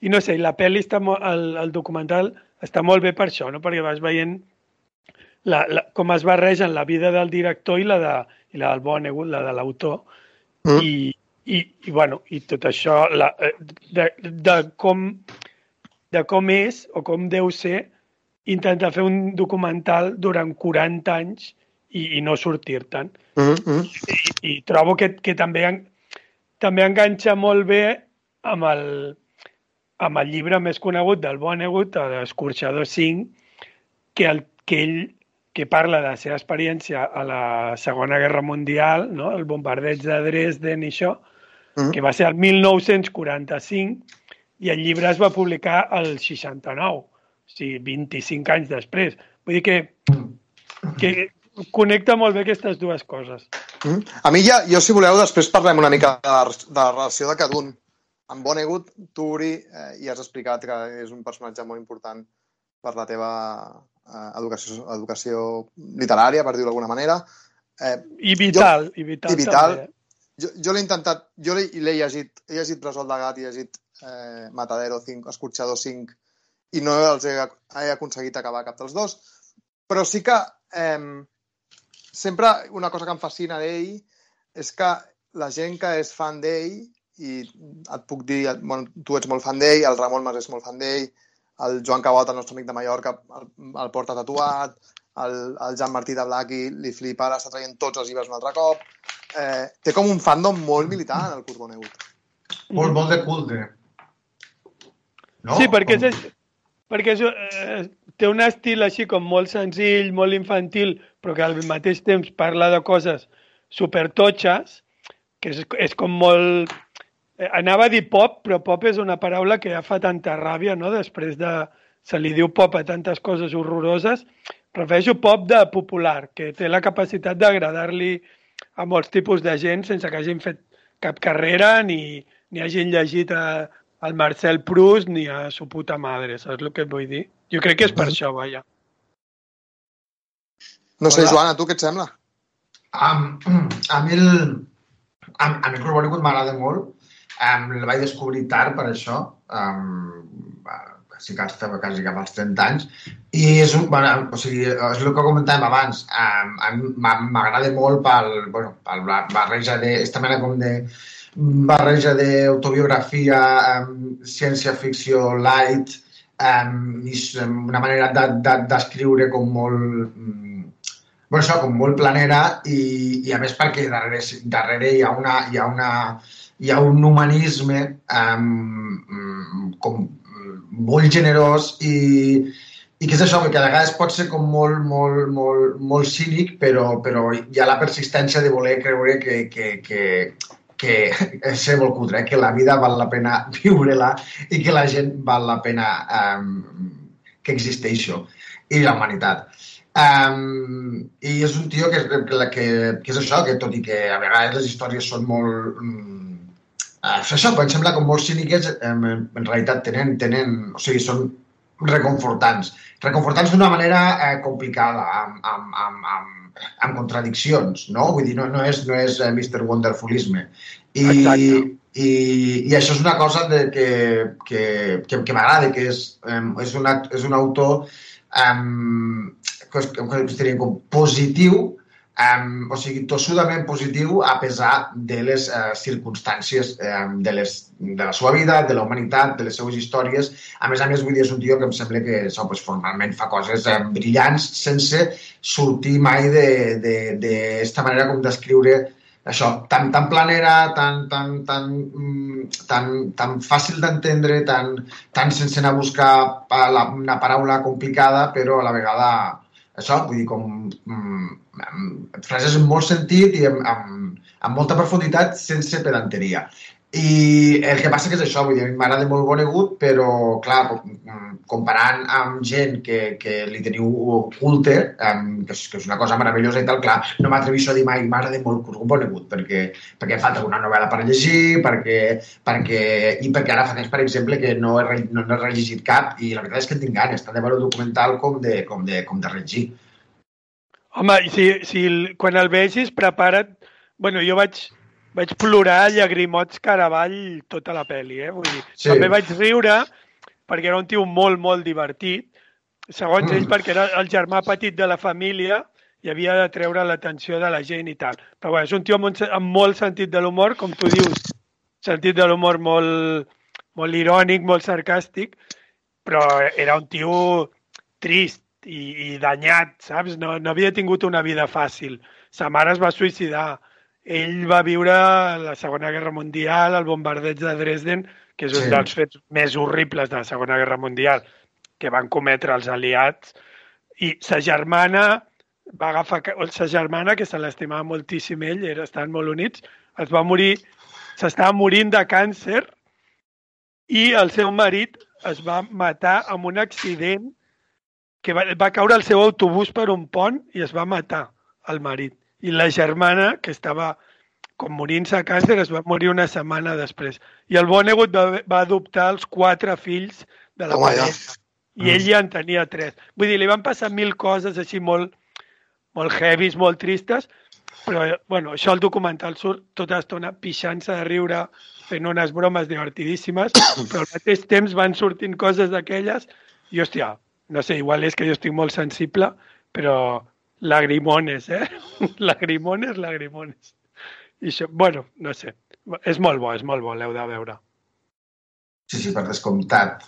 i no sé, la pel·li està molt, el, el documental està molt bé per això, no? perquè vas veient la, la, com es barregen la vida del director i la, de, i la del Vonnegut, la de l'autor, Mm. i, i, i, bueno, i tot això la, eh, de, de, com, de com és o com deu ser intentar fer un documental durant 40 anys i, i no sortir-te'n. Mm -hmm. I, i trobo que, que també, també enganxa molt bé amb el, amb el llibre més conegut del Vonnegut, l'Escorxador 5, que, el, que ell que parla de la seva experiència a la Segona Guerra Mundial, no? el bombardeig de Dresden i això, Mm. que va ser el 1945, i el llibre es va publicar el 69, o sigui, 25 anys després. Vull dir que, que connecta molt bé aquestes dues coses. Mm. A mi ja, jo si voleu, després parlem una mica de la, de la relació de cada un. Amb Vonnegut, tu, Uri, eh, ja has explicat que és un personatge molt important per la teva eh, educació, educació literària, per dir-ho d'alguna manera. Eh, I vital, i vital, i vital. també. eh? Jo, jo l'he intentat, jo l'he llegit, he llegit Bressol de Gat he llegit eh, Matadero 5, Escorxador 5, i no els he, he aconseguit acabar cap dels dos, però sí que eh, sempre una cosa que em fascina d'ell és que la gent que és fan d'ell, i et puc dir, bueno, tu ets molt fan d'ell, el Ramon Mas és molt fan d'ell, el Joan Cabot, el nostre amic de Mallorca, el, el porta tatuat, el, el Jan Martí de Blacki li flipa, ara està traient tots els llibres un altre cop. Eh, té com un fandom molt militant, el Kurt Vonnegut. Molt, molt de culte. No? Sí, perquè, és, perquè és, eh, té un estil així com molt senzill, molt infantil, però que al mateix temps parla de coses supertotxes, que és, és com molt... eh, Anava a dir pop, però pop és una paraula que ja fa tanta ràbia, no? Després de... Se li diu pop a tantes coses horroroses. Prefereixo pop de popular, que té la capacitat d'agradar-li a molts tipus de gent sense que hagin fet cap carrera ni, ni hagin llegit a, al Marcel Proust ni a su puta madre, saps el que et vull dir? Jo crec que és per això, vaja. No sé, Hola. Joan, a tu què et sembla? Um, a mi el, a, a mi el Vonnegut m'agrada molt. Um, el vaig descobrir tard per això. Um, quasi, quasi, quasi cap als 30 anys. I és, un, bueno, o sigui, és el que comentàvem abans. Um, m'agrada molt pel, bueno, pel ba- barreja de... Esta mena com de barreja d'autobiografia, um, ciència-ficció light, um, i una manera de- de- d'escriure de, com molt... mm, bueno, això, com molt planera i, i a més perquè darrere, darrere hi ha una, hi ha una, hi ha un humanisme um, com molt generós i, i que és això, que a vegades pot ser com molt, molt, molt, molt cínic, però, però hi ha la persistència de voler creure que, que, que, que és molt cutre, eh? que la vida val la pena viure-la i que la gent val la pena um, que existeixo i la humanitat. Um, I és un tio que, que, que, que és això, que tot i que a vegades les històries són molt... Um, uh, això, em sembla com molt cíniques, um, en realitat tenen, tenen, o sigui, són reconfortants. Reconfortants d'una manera eh, complicada, amb, amb, amb, amb, amb contradiccions, no? Vull dir, no, no és, no és eh, Mr. Wonderfulisme. I, Exacte. i, I això és una cosa de, que, que, que, que m'agrada, que és, um, és, una, és un autor um, que, que es diria com positiu, um, o sigui, tossudament positiu a pesar de les uh, circumstàncies um, de, les, de la seva vida, de la humanitat, de les seues històries. A més a més, vull dir, és un tio que em sembla que això, pues, formalment fa coses um, brillants sense sortir mai d'esta manera com d'escriure això, tan, tan planera, tan, tan, tan, mm, tan, tan fàcil d'entendre, tan, tan sense anar a buscar la, una paraula complicada, però a la vegada, això, vull dir, com mm, amb frases amb molt sentit i amb, amb, amb molta profunditat sense pedanteria. I el que passa que és això, vull dir, m'agrada molt Vonnegut, però, clar, com- comparant amb gent que, que li teniu culte, que, és, que és una cosa meravellosa i tal, clar, no m'atreveixo a dir mai m'agrada molt Kurt Vonnegut, perquè, perquè falta una novel·la per llegir, perquè, perquè, i perquè ara fa temps, per exemple, que no he, no, no he rellegit cap, i la veritat és que tinc ganes, tant de veure el documental com de, com de, com de llegir. Home, si, si quan el vegis, prepara't... Bueno, jo vaig, vaig plorar llagrimots caravall tota la pel·li, eh? Vull dir, Sí. també vaig riure perquè era un tio molt, molt divertit. Segons Mm. mm. ell, perquè era el germà petit de la família i havia de treure l'atenció de la gent i tal. Però bueno, és un tio amb, un, amb molt sentit de l'humor, com tu dius, sentit de l'humor molt, molt irònic, molt sarcàstic, però era un tio trist i, i danyat, saps? No, no havia tingut una vida fàcil. Sa mare es va suïcidar. Ell va viure la Segona Guerra Mundial, el bombardeig de Dresden, que és un Sí. dels fets més horribles de la Segona Guerra Mundial que van cometre els aliats. I sa germana va agafar... Sa germana, que se l'estimava moltíssim ell, era, estaven molt units, es va morir, s'estava morint de càncer i el seu marit es va matar amb un accident que va, va caure el seu autobús per un pont i es va matar el marit. I la germana, que estava com morint-se a càncer, es va morir una setmana després. I el Vonnegut va, va adoptar els quatre fills de la ja. parella. I ell ja en tenia tres. Vull dir, li van passar mil coses així molt, molt heavies, molt tristes, Però, bueno, això al documental surt tota l'estona pixant-se de riure, fent unes bromes divertidíssimes, però al mateix temps van sortint coses d'aquelles i, hòstia, no sé, igual és que jo estic molt sensible, però lagrimones, eh? lagrimones, lagrimones. I això, bueno, no sé, és molt bo, és molt bo, l'heu de veure. Sí, sí, per descomptat.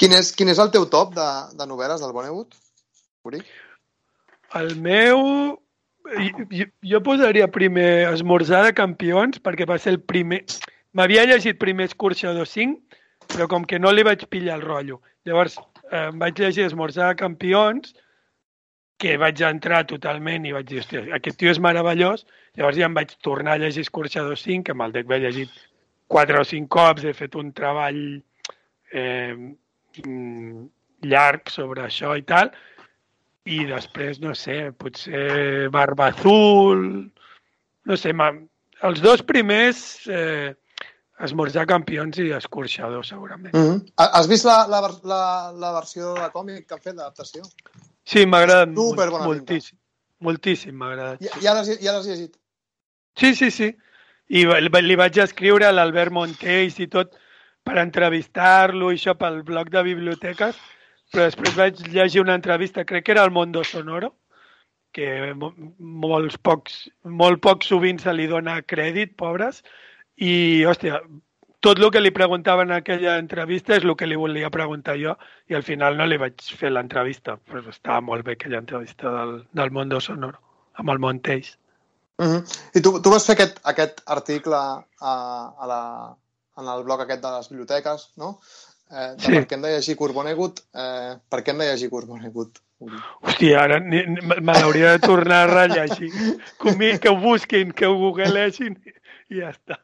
Quin és, quin és el teu top de, de novel·les del Vonnegut? Uri? El meu... Jo, jo posaria primer Esmorzar de campions, perquè va ser el primer... M'havia llegit primer Escorxador 5, però com que no li vaig pillar el rotllo. Llavors, eh, em vaig llegir Esmorzar de campions, que vaig entrar totalment i vaig dir, hòstia, aquest tio és meravellós. Llavors ja em vaig tornar a llegir Escorxador 5, que amb el dec vaig llegit quatre o cinc cops, he fet un treball eh, mm, llarg sobre això i tal, i després, no sé, potser Barba Azul, no sé, els dos primers eh, Esmorzar campions i Escorxador, segurament. Mm -hmm. Has vist la, la, la, la versió de còmic que han fet, l'adaptació? Sí, m'ha agradat molt, Superbona moltíssim. Moltíssim m'ha agradat. Ja, ja l'has ja llegit? Sí, sí, sí. I li vaig escriure a l'Albert Montells i tot per entrevistar-lo i això pel bloc de biblioteques, però després vaig llegir una entrevista, crec que era al Mondo Sonoro, que mo- molts pocs, molt poc sovint se li dona crèdit, pobres, i, hòstia, tot el que li preguntaven en aquella entrevista és el que li volia preguntar jo i al final no li vaig fer l'entrevista, però estava molt bé aquella entrevista del, del Mondo Sonoro, amb el Montells. Mm -hmm. I tu, tu vas fer aquest, aquest article a, a la, en el blog aquest de les biblioteques, no? Eh, Sí. Per què hem de llegir Corbonegut? Eh, per què hem de llegir Corbonegut? Hòstia, ara ni- ni- me l'hauria de tornar a rellegir. Que, ho busquin, que ho googlesin i ja està.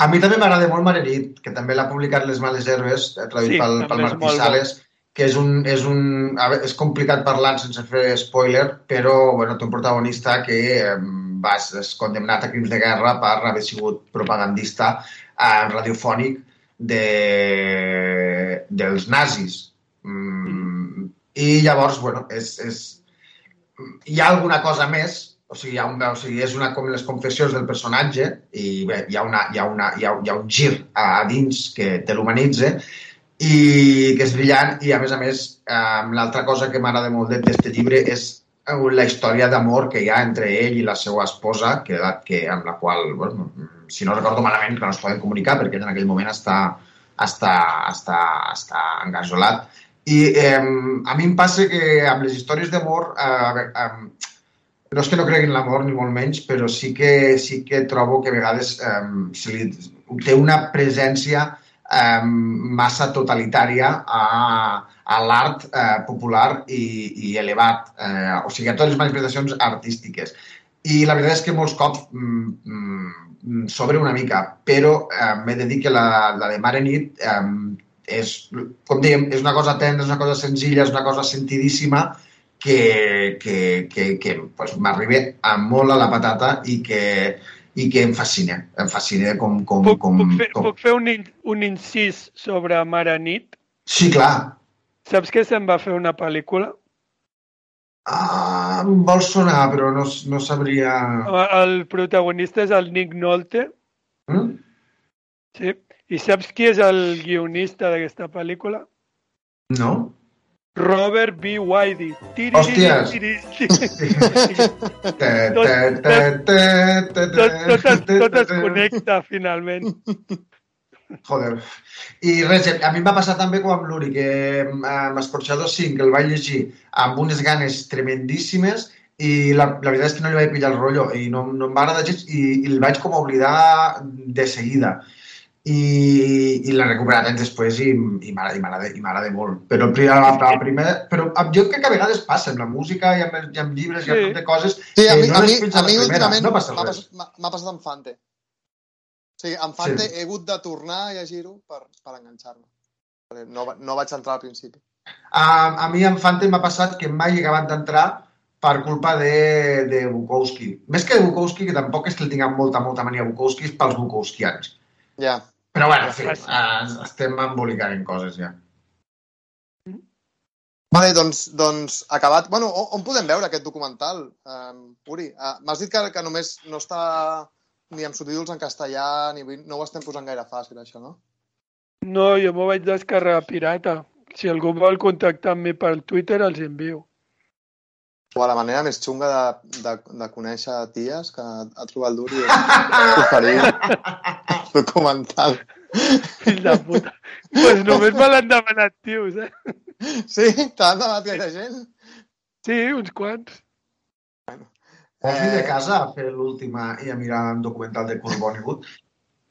A mi també m'agrada molt Marenit, que també l'ha publicat Les Males Herbes, eh, traduït Sí, pel, pel Martí. Sales, que és un, és un... Veure, és complicat parlar sense fer spoiler, però bueno, té un protagonista que eh, va és condemnat a crims de guerra per haver sigut propagandista eh, radiofònic de, dels nazis. Mm, I llavors, bueno, és, és, hi ha alguna cosa més, o sigui, ha un, o sigui, és una com les confessions del personatge i bé, hi ha, una, hi ha, una, hi ha, hi ha un gir a, a dins que te l'humanitza i que és brillant i a més a més eh, l'altra cosa que m'agrada molt d'aquest llibre és eh, la història d'amor que hi ha entre ell i la seva esposa que, que amb la qual, bueno, si no recordo malament, que no es poden comunicar perquè en aquell moment està, està, està, està engajolat i eh, a mi em passa que amb les històries d'amor eh, eh, no és que no cregui en l'amor ni molt menys, però sí que, sí que trobo que a vegades eh, se li, té una presència eh, massa totalitària a, a l'art eh, popular i, i elevat, eh, o sigui, a totes les manifestacions artístiques. I la veritat és que molts cops mm, mm, sobre una mica, però eh, m'he de dir que la, la de Mare Nit eh, és, com dèiem, és una cosa tendra, és una cosa senzilla, és una cosa sentidíssima, que, que, que, que pues, m'arriba a molt a la patata i que, i que em fascina. Em fascina com... com, Puc, com, puc, fer, com... puc fer un, in- un incís sobre Mare Nit? Sí, clar. Saps que se'n va fer una pel·lícula? Ah, em vol sonar, però no, no sabria... El protagonista és el Nick Nolte, Mm? sí? I saps qui és el guionista d'aquesta pel·lícula? No? Robert B. Whitey. Hòsties! Tot- es, connecta, finalment. Joder. I res, a mi em va passar també com amb l'Uri, que eh, amb Escorxador 5 el vaig llegir amb unes ganes tremendíssimes i la, la veritat és que no li vaig pillar el rotllo i no, no em va agradar gens i, i el vaig com oblidar de seguida. I, i l'he recuperat anys després i, i m'agrada molt. Però el primer, el primer, però jo crec que a vegades passa amb la música i amb, i amb llibres i amb Sí. tot de coses Sí, a mi, no a mi, a la mi primera. últimament No passa m'ha res. passat, m'ha- m'ha passat amb Fante. O sigui, amb Fante Sí. he hagut de tornar a llegir-ho per, per enganxar-me. No, va- no vaig entrar al principi. A, a mi en Fante m'ha passat que mai he acabat d'entrar per culpa de, de Bukowski. Més que de Bukowski, que tampoc és que el tinguem molta, molta mania a Bukowski, és pels bukowskians. Ja. Però bueno, en Ja fi, passa. eh, estem embolicant en coses ja. Vale, doncs, doncs acabat... Bueno, on, on podem veure aquest documental, um, Uri? Uh, M'has dit que, que només no està ni amb subtítols en castellà, ni no ho estem posant gaire fàcil, això, no? No, jo m'ho vaig descarregar pirata. Si algú vol contactar amb mi per Twitter, els envio. O la manera més xunga de, de, de conèixer ties que ha trobat és oferir documental. Fill de puta. pues només me l'han demanat tios, eh? Sí? T'han demanat gaire gent? Sí, uns quants. Vols vir de casa a fer l'última i a mirar un documental de Kurt Vonnegut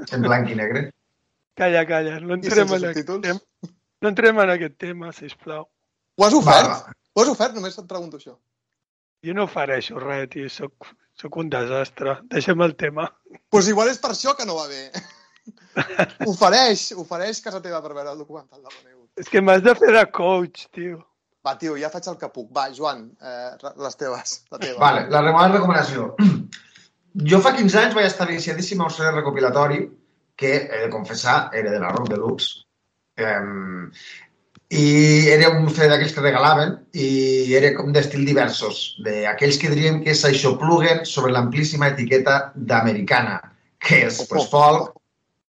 en blanc i negre? Calla, calla. No entrem, en aquest tema. no entrem en aquest tema, sisplau. Ho has ofert? Va, Ho has ofert? Només et pregunto això. Jo no ofereixo res, tio. Soc, soc un desastre. Deixem el tema. Doncs pues igual és per això que no va bé. ofereix, ofereix casa teva per veure el documental de Bonegut. És que m'has de fer de coach, tio. Va, tio, ja faig el que puc. Va, Joan, eh, les teves. La teva. Vale, la meva recomanació. Jo fa 15 anys vaig estar iniciadíssim a un servei recopilatori que, he de confessar, era de la Rock Deluxe. Um, I era un CD d'aquells que regalaven i era com d'estil diversos, d'aquells que diríem que s'aixopluguen sobre l'amplíssima etiqueta d'americana, que és pues, folk,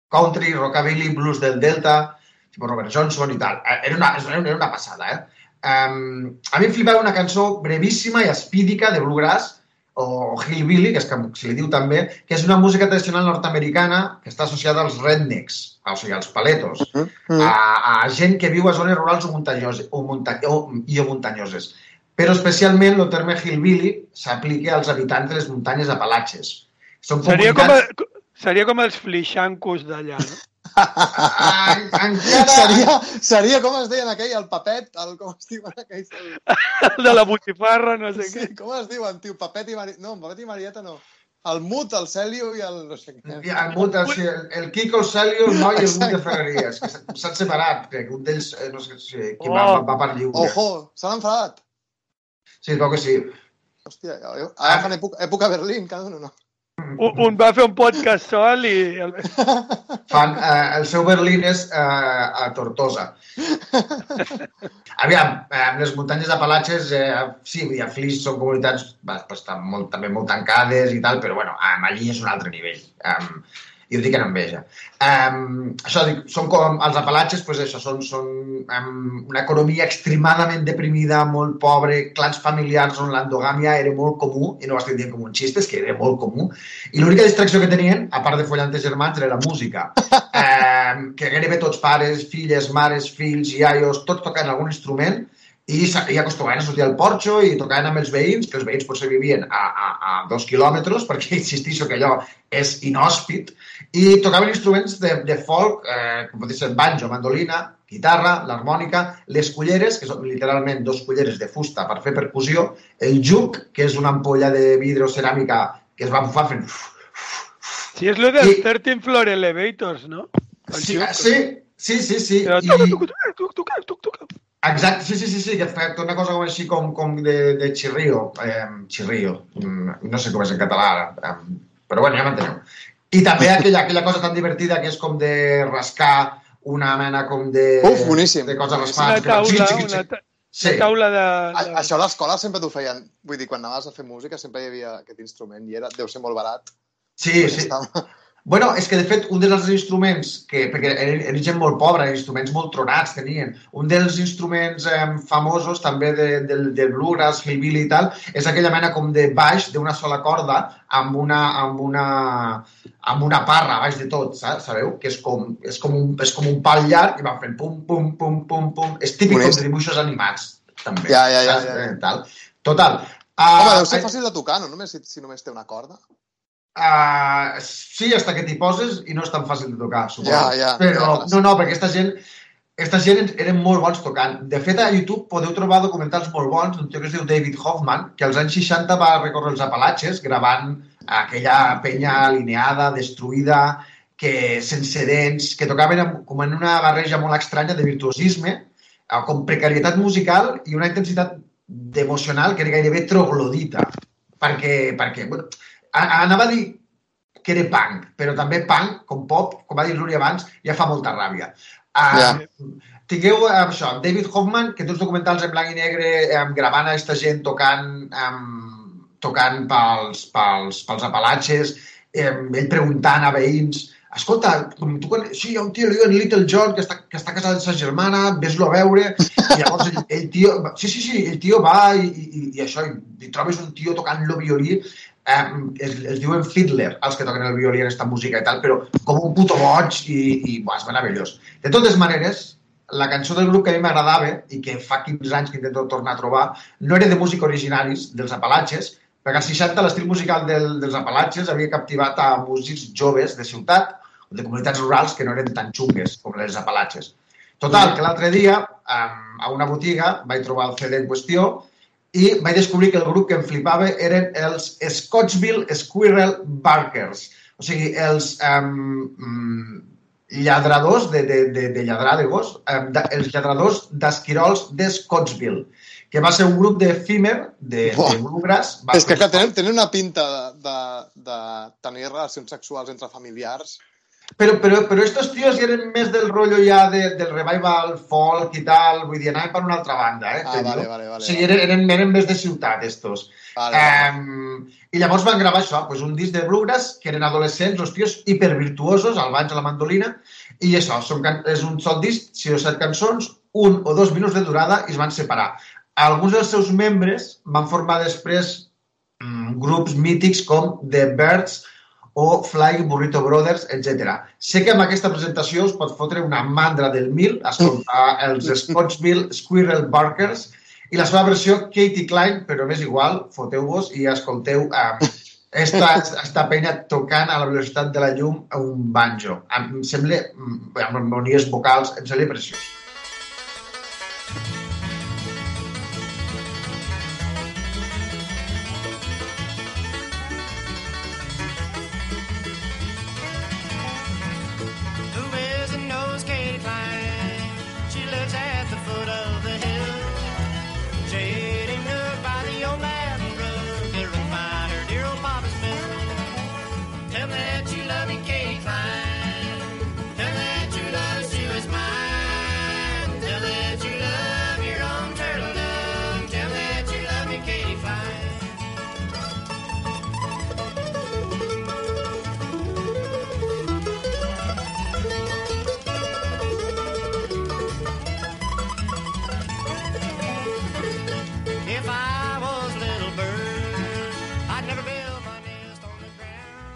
country, rockabilly, blues del Delta, tipus Robert Johnson i tal. Eh, Era una, era una passada, eh? Um, a mi em flipava una cançó brevíssima i espídica de bluegrass, o hillbilly, que és com se li diu també, que és una música tradicional nord-americana que està associada als rednecks, o sigui, als paletos, Mm. a, a gent que viu a zones rurals o, muntanyoses, o, munta o, i o muntanyoses. Però especialment el terme hillbilly s'aplica als habitants de les muntanyes apalatges. Són Seria com, comunitats... a, seria com els flixancos d'allà, no? Ah, encara... Seria, seria com es deien aquell, el papet, el, com es diuen aquells? El, El de la botifarra, no sé què. sí, com es diuen, tio? Papet i Marieta... No, Papet i Marieta no. El Mut, el Celio i el no sé què. I el, Mut, el, el, el Kiko, el Celio, el noi i el Mut de. Ferreries, que s'han separat, crec que un d'ells, eh, no sé si, que Oh. va, va, per lliure. Ojo, s'han enfadat. Sí, es veu que sí. Hòstia, jo- ara fan època, època Berlín, cada un o no? Un, un va fer un podcast sol i... Fan, eh, el seu Berlín és eh, a Tortosa. Aviam, eh, les muntanyes Apalatges, eh, sí, dir, a Flix són comunitats estan molt, també molt tancades i tal, però bueno, allí és un altre nivell. Um, i ho dic en enveja. Um, això dic, són com els Apalatges, pues això, són, són um, una economia extremadament deprimida, molt pobre, clans familiars on l'endogàmia era molt comú, i no ho estic dient com un xiste, és que era molt comú, i l'única distracció que tenien, a part de follar entre germans, era la música. Eh, que gairebé tots pares, filles, mares, fills, iaios, tots tocant algun instrument i, i acostumaven a sortir al porxo i tocaven amb els veïns, que els veïns potser vivien a, a, a dos quilòmetres, perquè insistixo que allò és inhòspit, i tocaven instruments de, de folk, eh, com pot ser banjo, mandolina, guitarra, l'harmònica, les culleres, que són literalment dos culleres de fusta per fer percussió, el juc, que és una ampolla de vidre o ceràmica que es va bufar fent... Si és lo dels I- 13 Floor Elevators, no? El Sí, joc. sí, sí, sí, sí. Però I... Exacte, sí, sí, sí, sí, que fa una cosa com així com, com de, de xirrio, eh, xirrio, no sé com és en català, eh, però bueno, ja m'enteneu. I també aquella, aquella cosa tan divertida que és com de rascar una mena com de... Uf, boníssim. De coses Boníssim. Una raspades. que fan taula, xic, una, xic. ta Sí, una taula de... A, això a l'escola sempre t'ho feien. Vull dir, quan anaves a fer música sempre hi havia aquest instrument i era, deu ser molt barat. sí, sí. Estava- Bueno, és que de fet un dels instruments, que, perquè eren, eren gent molt pobra, instruments molt tronats tenien, un dels instruments eh, famosos també de, del, del bluegrass, hillbilly i tal, és aquella mena com de baix d'una sola corda amb una, amb una, amb una parra baix de tot, saps? sabeu? Que és com, és com, un, és com un pal llarg i van fent pum, pum, pum, pum, pum. És típic com de dibuixos animats, també. Ja, ja, ja, ja, ja. Tal. Total. Home, Uh, deu ser fàcil de tocar, no? Només si, si només té una corda. Uh, sí, hasta que t'hi poses i no és tan fàcil de tocar, suposo. Ja, ja, Però, ja, no, no, perquè aquesta gent, aquesta gent eren molt bons tocant. De fet, a YouTube podeu trobar documentals molt bons d'un tio que es diu David Hoffman, que als anys 60 va recórrer els Apalatges gravant aquella penya alineada, destruïda, que sense dents, que tocaven amb, com en una barreja molt estranya de virtuosisme, eh, com precarietat musical i una intensitat emocional que era gairebé troglodita. Perquè, perquè bueno, anava a dir que era punk, però també punk, com pop, com va dir l'Uri abans, ja fa molta ràbia. Uh, Ja. tingueu eh, això, David Hoffman, que té uns documentals en blanc i negre eh, gravant a aquesta gent tocant, eh, tocant pels, pels, pels Apalatges, eh, ell preguntant a veïns escolta, com tu, quan... sí, hi ha un tio, li diuen Little John, que està, que està casat amb sa germana, ves-lo a veure, i llavors el, el tio, sí, sí, sí, el tio va i, i, i això, i, i trobes un tio tocant-lo violí, eh, es, es diuen fiddler, els que toquen el violí en aquesta música i tal, però com un puto boig i, i buah, és meravellós. De totes maneres, la cançó del grup que a mi m'agradava i que fa 15 anys que intento tornar a trobar no era de música originaris dels Apalatges, perquè als 60 l'estil musical del, dels Apalatges havia captivat a músics joves de ciutat o de comunitats rurals que no eren tan xungues com les Apalatges. Total, que l'altre dia a una botiga vaig trobar el CD en qüestió i vaig descobrir que el grup que em flipava eren els Scottsville Squirrel Barkers. O sigui, els um, lladradors de, de, de, de lladrar de gos, um, de, els lladradors d'esquirols de Scottsville, que va ser un grup de, Buah. de bluegrass. Va És que, clar, tenen, tenen una pinta de, de, de tenir relacions sexuals entre familiars. Però, però, però estos tios ja eren més del rotllo ja de, del revival folk i tal, vull dir, anaven per una altra banda, eh? Ah, vale, vale, vale, O sigui, eren, eren, eren més de ciutat, estos. Vale, vale. Um, I llavors van gravar això, pues, un disc de bluegrass, que eren adolescents, els tios hipervirtuosos, al baix a la mandolina, i això, són, és un sol disc, sis o set cançons, un o dos minuts de durada, i es van separar. Alguns dels seus membres van formar després mm, grups mítics com The Birds o Flying Burrito Brothers, etc. Sé que amb aquesta presentació us pot fotre una mandra del mil escoltar els Scottsville Squirrel Barkers i la seva versió Katie Klein, però m'és igual, foteu-vos i escolteu um, esta, esta penya tocant a la velocitat de la llum un banjo. Em em sembla, mm, amb harmonies vocals, em sembla preciós. Who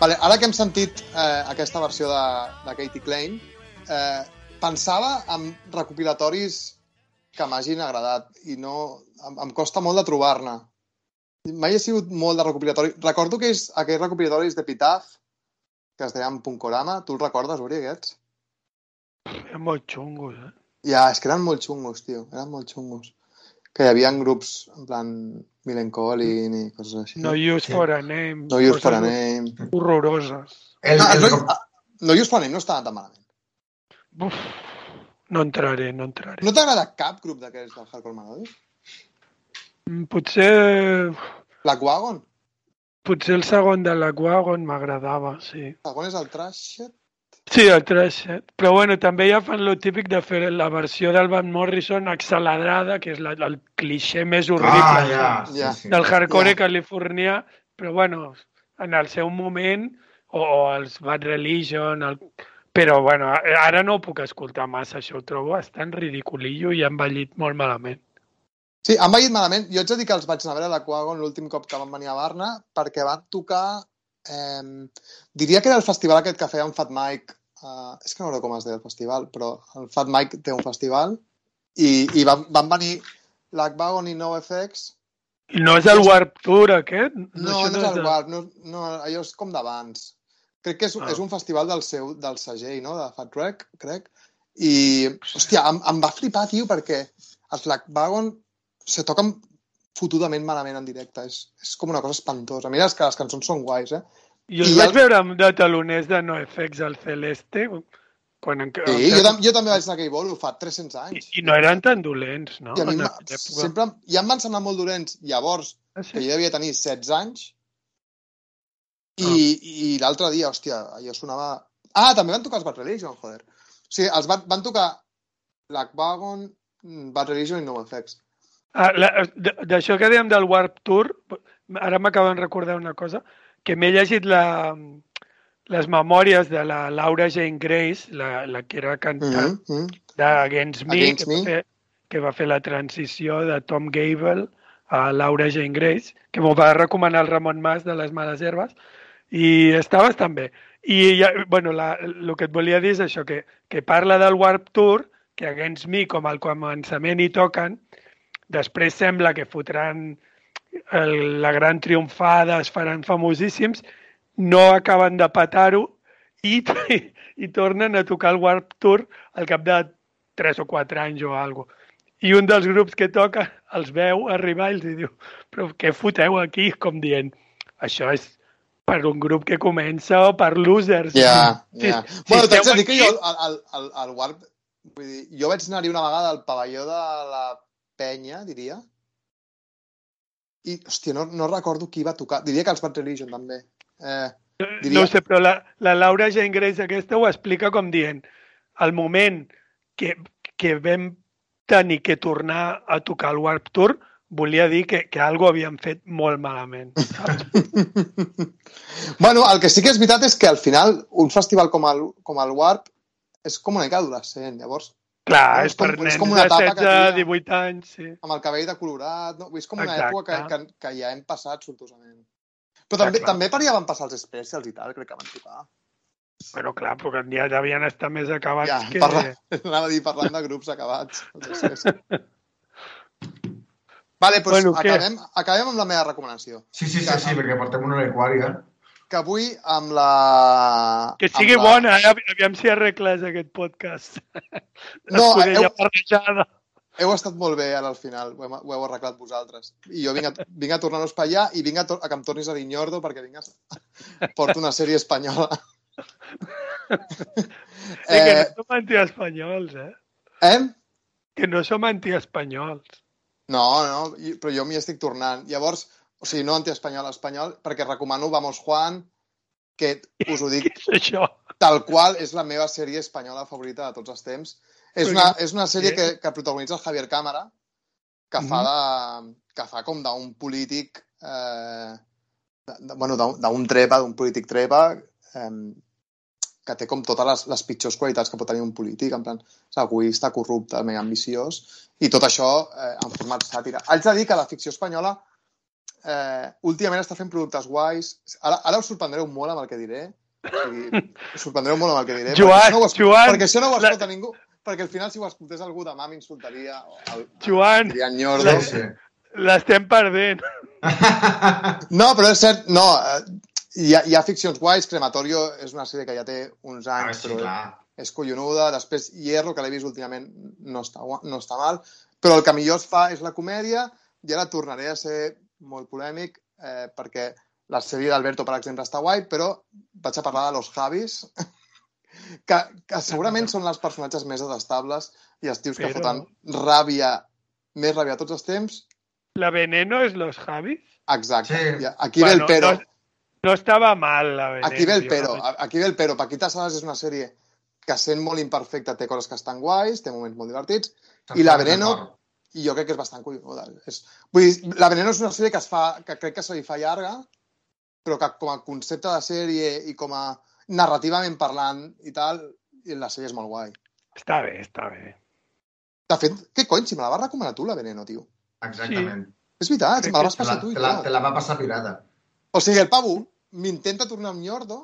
Vale, ara que hem sentit eh, aquesta versió de, de Katie Klein, eh, pensava en recopilatoris que m'hagin agradat i no... Em, em costa molt de trobar-ne. Mai he sigut molt de recopilatori. Recordo que és aquells recopilatoris de Pitaf que es deien Punkorama. Tu els recordes, Uri, aquests? Eren molt xungos, eh? Ja, és que eren molt xungos, tio. Eren molt xungos. Que hi havia grups, en plan, Millen Collin i coses així. No use for a name. No use for a name. Horroroses. El, Ah, el, no, ah, no use for a name no estava tan malament. Uf, no entraré, no entraré. No t'agrada cap grup d'aquests del Hardcore Melodic? Mm, Potser, Black Wagon? potser el segon de la Wagon m'agradava, sí. El segon és el Trash Sí, el Trashet. Però bueno, també ja fan lo típic de fer la versió del Van Morrison acceledrada, que és la, el cliché més horrible ah, ja, sí, Ja. sí. del hardcore Ja. californià, però bueno, en el seu moment, o, o els Bad Religion, el... però bueno, ara no ho puc escoltar massa, això ho trobo bastant ridiculillo i ha envellit molt malament. Sí, han veït malament. Jo haig de dir que els vaig anar a veure a la Quagon l'últim cop que van venir a Barna perquè van tocar... Eh, diria que era el festival aquest que feia en Fat Mike. Eh, és que no recordo com es deia el festival, però el Fat Mike té un festival i, i van, van venir la Quagon i NoFX. No és el Warp Tour aquest? No, això no és el de- Warp, no, no, allò és com d'abans. Crec que és, Ah. és un festival del seu del segell, no?, de Fat Wreck, crec. I, hòstia, em, em va flipar, tio, perquè els Black Wagon se toquen fotudament malament en directe. És, és com una cosa espantosa. Mira, que les cançons són guais, eh? Jo els I vaig el- veure amb de taloners de NoFX al Celeste, quan en... Sí, jo, tam jo també vaig anar a aquell bolo fa 300 I, anys. I no eren tan dolents, no? I a mi En època. sempre, ja em van semblar molt dolents llavors, Ah, que sí? jo devia tenir 16 anys, i, Ah. i l'altre dia, hòstia, allò sonava... Ah, també van tocar els Bad Religion, joder. O sigui, els van, van tocar Black Wagon, mm, Bad Religion i NoFX. Ah, d- D'això que dèiem del Warp Tour, ara m'acaben de recordar una cosa, que m'he llegit la, les memòries de la Laura Jane Grace, la, la que era cantant Mm -hmm. d'Against Me, Against que, va fer, que va fer la transició de Tom Gable a Laura Jane Grace, que m'ho va recomanar el Ramon Mas de les Males Herbes, i està bastant bé. I ja, bueno, la, el que et volia dir és això, que, que parla del Warp Tour, que Against Me, com al començament hi toquen, després sembla que fotran el, la gran triomfada, es faran famosíssims, no acaben de petar-ho i, i tornen a tocar el Warp Tour al cap de 3 o 4 anys o alguna cosa. I un dels grups que toca els veu arribar i els diu però què foteu aquí? Com dient, això és per un grup que comença o per losers. Ja, Si- ja. si bueno, t'haig esteu de dir que jo al, al, al, al Warp... Vull dir, jo vaig anar-hi una vegada al pavelló de la penya, diria, i, hòstia, no, no recordo qui va tocar. Diria que els Bad Religion, també. Eh, diria- No sé, però la, la Laura Jane Grace aquesta ho explica com dient el moment que, que vam tenir que tornar a tocar el Warp Tour volia dir que, que algo havíem fet molt malament. Saps? bueno, el que sí que és veritat és que al final un festival com el, com el Warp és com una mica adolescent, llavors, Clar, És és per com- és nens com una de etapa que 16, tria- 18 anys, sí. amb el cabell de colorat, no? És com una Exacte. època que, que, que ja hem passat sortosament. Però també, clar. també per allà van passar els specials i tal, crec que van tocar. Però clar, perquè ja devien estar més acabats Ja, que... parla, anava a dir parlant de grups acabats. Sí, sí. Vale, doncs Bueno, què? acabem, acabem amb la meva recomanació. Sí, sí, sí, sí, perquè portem una hora i quart ja. Que avui amb la... Que sigui la... bona, eh? Aviam si arregles aquest podcast. No, heu-. Heu estat molt bé ara al final, ho, hem, ho heu arreglat vosaltres. I jo vinc a, vinc a tornar-nos per allà i vinc a, a que em tornis a dir Nyordo perquè vinc a... porto una sèrie espanyola. Eh, que no eh, som antiespanyols, eh? eh? Que no som antiespanyols. No, no, però jo m'hi estic tornant. Llavors, o sigui, no antiespanyol, espanyol, perquè recomano Vamos Juan, que us ho dic tal qual és la meva sèrie espanyola favorita de tots els temps. És una, és una sèrie que, que protagonitza el Javier Cámara, que fa, de, que fa com d'un polític, eh, de, de, bueno, d'un trepa, d'un polític trepa, eh, que té com totes les, les pitjors qualitats que pot tenir un polític, en plan, és egoista, corrupte, mega ambiciós, i tot això eh, en format sàtira. Haig de dir que la ficció espanyola eh, últimament està fent productes guais. Ara, ara us sorprendreu molt amb el que diré. O sigui, us sorprendreu molt amb el que diré. Joan, perquè això no ho, es- Joan, perquè això no ho la- escolta ningú. Perquè al final, si ho escoltés algú demà, m'insultaria. Joan, diria Nyordo. Sí, sí. l'estem perdent. No, però és cert, no. eh, Hi ha, hi ha ficcions guais. Crematorio és una sèrie que ja té uns Ah, anys, sí, però clar. és collonuda. Després, Hierro, que l'he vist últimament, no està, no està mal. Però el que millor es fa és la comèdia, i ara tornaré a ser molt polèmic, eh, perquè la sèrie d'Alberto, per exemple, està guai, però vaig a parlar de Los Javis, que, que segurament són els personatges més detestables i els tios que Però- foten ràbia, més ràbia a tots els temps. La Veneno és los Javis? Exacte. Sí. Aquí ve el pero. No, no estava mal, la Veneno. Aquí ve el pero, aquí ve el pero. Paquita Salas és una sèrie que sent molt imperfecta, té coses que estan guais, té moments molt divertits, I la Veneno- i jo crec que és bastant collonuda. És... Vull dir, la Veneno és una sèrie que es fa, que crec que se li fa llarga, però que com a concepte de sèrie i com a narrativament parlant i tal, la sèrie és molt guai. Està bé, està bé. De fet, què cony, si me la vas recomanar tu, la Veneno, tio. Exactament. És veritat, si Crec me la vas Te la, passar tu i te, la, te la va passar pirada. O sigui, el pavo m'intenta tornar un nyordo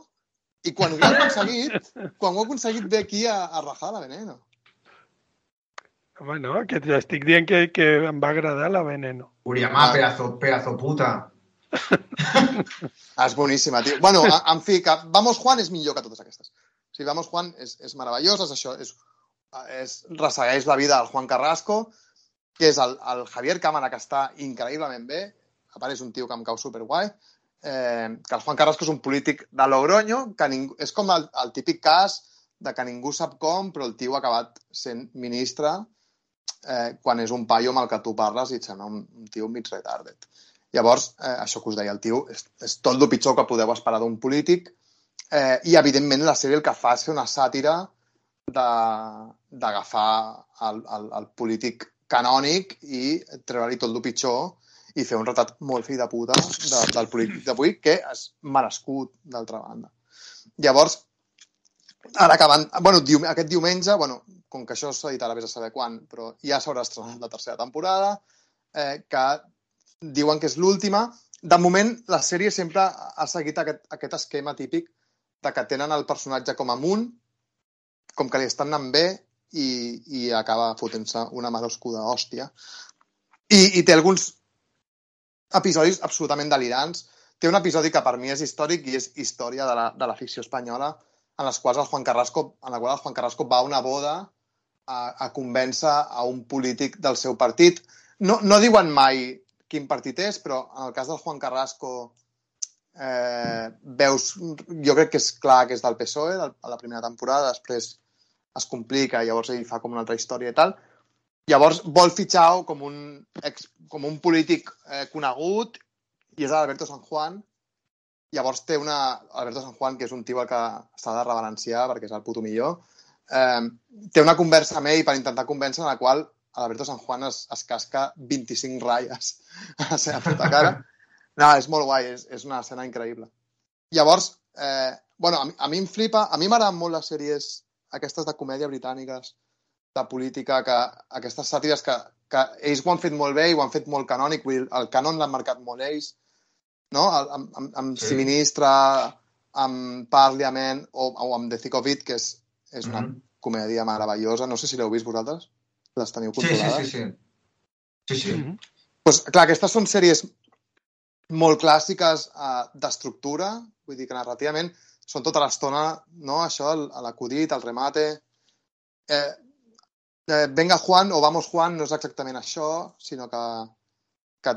i quan ho ha aconseguit, quan ho ha aconseguit ve aquí a, a rajar la Veneno. Home, no, que t'estic dient que, que em va agradar la Veneno. Uriamà, pedazo, pedazo puta. Ah, és boníssima, tio. Bueno, en fi, que Vamos Juan és millor que totes aquestes. O sigui, Vamos Juan és, és meravellós, és això, és, és, ressegueix la vida del Juan Carrasco, que és el, el Javier Cámara, que està increïblement bé, a part és un tio que em cau superguai, eh, que el Juan Carrasco és un polític de Logroño, que ningú, és com el, el típic cas de que ningú sap com, però el tio ha acabat sent ministre eh, quan és un paio amb el que tu parles i et sembla un, un tio mig retarded. Llavors, eh, això que us deia el tio, és, és tot el pitjor que podeu esperar d'un polític eh, i, evidentment, la sèrie el que fa és fer una sàtira d'agafar el, el, el polític canònic i treure-li tot el pitjor i fer un retrat molt fill de puta de, del polític d'avui, que és merescut, d'altra banda. Llavors, ara acabant... Bueno, dium, aquest diumenge, bueno, com que això s'editarà vés a saber quan, però ja s'haurà estrenat la tercera temporada, eh, que diuen que és l'última. De moment, la sèrie sempre ha seguit aquest, aquest esquema típic de que tenen el personatge com amunt, com que li estan anant bé, i, i acaba fotent-se una maroscuda hòstia. I, I té alguns episodis absolutament delirants. Té un episodi que per mi és històric i és història de la, de la ficció espanyola, en les quals el Juan Carrasco, en la qual el Juan Carrasco va a una boda a, a convèncer a un polític del seu partit. No, no diuen mai quin partit és, però en el cas del Juan Carrasco eh, veus, jo crec que és clar que és del PSOE, del, a la primera temporada, després es complica, llavors ell fa com una altra història i tal. Llavors vol fitxar com un, ex, com un polític eh, conegut i és Alberto San Juan. Llavors té una... Alberto San Juan, que és un tio que s'ha de reverenciar perquè és el puto millor, eh, té una conversa amb ell per intentar convèncer en la qual Alberto San Juan es, es casca 25 ratlles a la seva puta cara. No, és molt guai, és, és una escena increïble. Llavors, eh, bueno, a, a mi em flipa, a mi m'agraden molt les sèries aquestes de comèdia britàniques, de política, que, aquestes sàtires que, que ells ho han fet molt bé i ho han fet molt canònic, vull dir, el canon l'han marcat molt ells, no? El- Amb, amb, amb Sí. sí. Si Ministra, amb Parliament o, o amb The Thick of It, que és, és una Mhm. comèdia meravellosa. No sé si l'heu vist vosaltres. Les teniu Sí, sí, controlades. sí, sí. Sí, sí. Mhm. Pues, clar, aquestes són sèries molt clàssiques uh, d'estructura, vull dir que narrativament són tota l'estona, no? Això, l'acudit, el remate... Eh, eh, Venga Juan o Vamos Juan no és exactament això, sinó que, que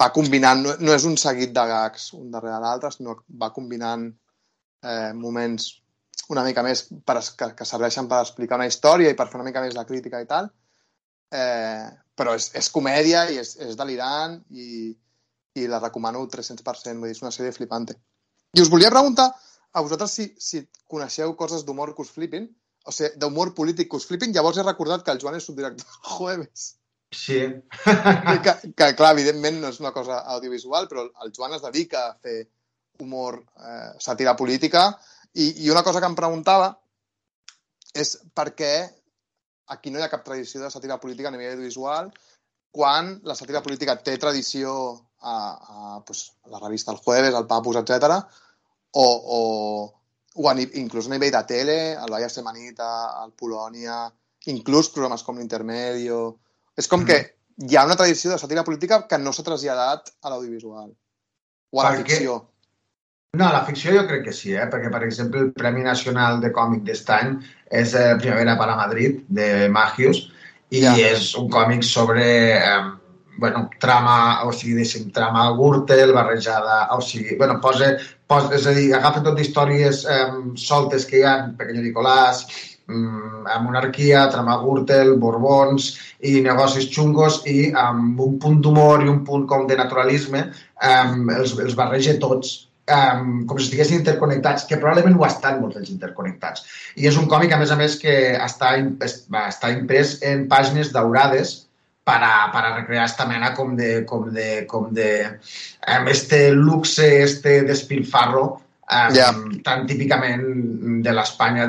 va combinant, no, no és un seguit de gags un darrere l'altre, sinó va combinant eh, moments una mica més per, que, que serveixen per explicar una història i per fer una mica més de crítica i tal. Eh, però és, és comèdia i és, és delirant i, i la recomano 300%, vull dir, és una sèrie flipante. I us volia preguntar a vosaltres si, si coneixeu coses d'humor que us flipin, o sigui, d'humor polític que us flipin, llavors he recordat que el Joan és subdirector de Jueves. Sí. que, que, clar, evidentment no és una cosa audiovisual, però el Joan es dedica a fer humor, eh, sàtira política, i, i una cosa que em preguntava és per què aquí no hi ha cap tradició de sàtira política a nivell audiovisual quan la sàtira política té tradició a, a, pues, a la revista El Jueves, al Papus, etc. o, o, o a, inclús a nivell de tele, al Vaya Semanita, al Polònia, inclús programes com l'Intermedio... És com que hi ha una tradició de sàtira política que no s'ha traslladat a l'audiovisual o a la ficció. No, la ficció jo crec que sí, eh? perquè, per exemple, el Premi Nacional de Còmic d'est any és eh, Primavera para Madrid, de Magius, i Ja. és un còmic sobre, eh, bueno, trama, o sigui, deixem, trama Gürtel, barrejada, o sigui, bueno, posa, posa és a dir, agafa tot històries eh, soltes que hi ha, Pequeño Nicolás, mm, a monarquia, trama Gürtel, Borbons i negocis xungos i amb un punt d'humor i un punt com de naturalisme um, els, els barreja tots um, com si estiguessin interconnectats, que probablement ho estan molts d'ells interconnectats. I és un còmic, a més a més, que està, im- es- va estar imprès en pàgines daurades para, para recrear esta mena com de, com de, com de um, este luxe, este despilfarro um, Ja. tan típicament de l'Espanya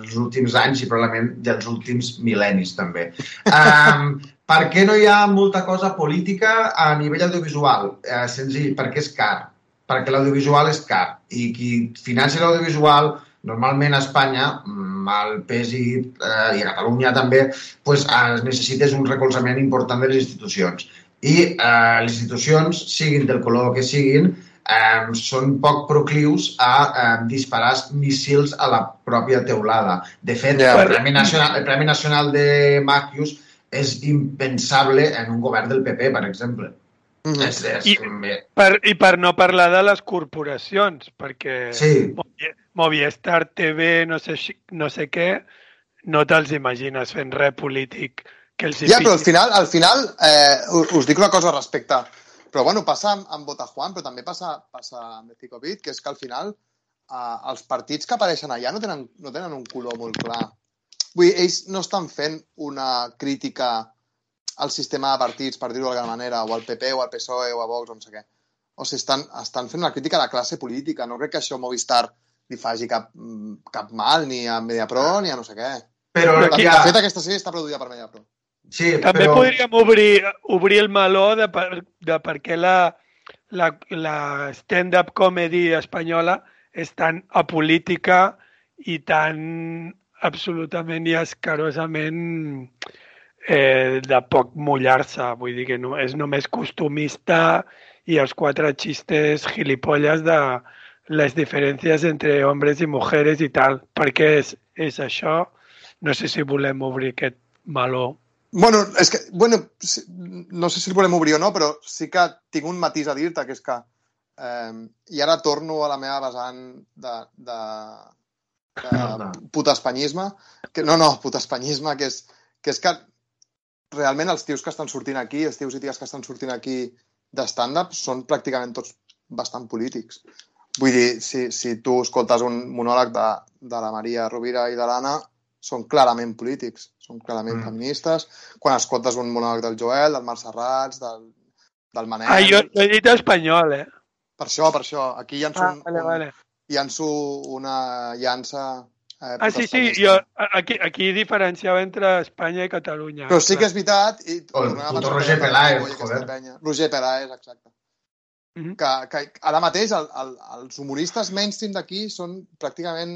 dels últims anys i probablement dels últims mil·lennis també. Um, per què no hi ha molta cosa política a nivell audiovisual? Eh, senzill, perquè és car. Perquè l'audiovisual és car. I qui financia l'audiovisual, normalment a Espanya, mm, al PESI eh, i a Catalunya també, pues, es necessites un recolzament important de les institucions. I eh, les institucions, siguin del color que siguin, eh, són poc proclius a eh, disparar missils a la pròpia teulada. De fet, Ja. el, Premi Nacional, el Premi Nacional de Magius és impensable en un govern del PP, per exemple. Mhm. És, és, I- Per, I per no parlar de les corporacions, perquè Sí. Movi- Movistar TV, no sé, no sé què, no te'ls imagines fent res polític que els hi Ja, però al final, al final eh, us, us dic una cosa al respecte. Però bueno, passa amb, amb Botajuan, però també passa, passa amb Ecovit, que és que al final eh, els partits que apareixen allà no tenen, no tenen un color molt clar. Vull dir, ells no estan fent una crítica al sistema de partits, per dir-ho d'alguna manera, o al PP, o al PSOE, o a Vox, o no sé què. O sigui, estan, estan fent una crítica a la classe política. No crec que això Movistar li faci cap, mm, cap mal, ni a Mediapro, ni a no sé què. Però De, aquí- de fet, aquesta sèrie està produïda per Mediapro. Sí, També però... podríem obrir, obrir el meló de per, de per què la, la, la stand-up comedy espanyola és tan apolítica i tan absolutament i escarosament eh, de poc mullar-se. Vull dir que no, és només costumista i els quatre xistes gilipolles de les diferències entre homes i mujeres i tal. Per què és, és això? No sé si volem obrir aquest meló. Bueno, és que, bueno, no sé si el volem obrir o no, però sí que tinc un matís a dir-te, que és que eh, i ara torno a la meva vessant de, de, de Merda. putespanyisme, que, no, no, putespanyisme, que és, que és que realment els tios que estan sortint aquí, els tios i ties que estan sortint aquí de stand-up són pràcticament tots bastant polítics. Vull dir, si, si tu escoltes un monòleg de, de la Maria Rovira i de l'Anna, són clarament polítics, són clarament Mm. mm. feministes. Quan escoltes un monòleg del Joel, del Marc Serrats, del, del Manel... Ah, jo, jo he dit espanyol, eh? Per això, per això. Aquí llanço, Ah, un, vale, un, vale. llanço una llança... Eh, Ah, sí, sí, jo aquí, aquí diferenciava entre Espanya i Catalunya. Però sí que és veritat... I, O puto Roger Peláez, joder. Roger Peláez, exacte. Mhm. que, que ara mateix el, el, els humoristes mainstream d'aquí són pràcticament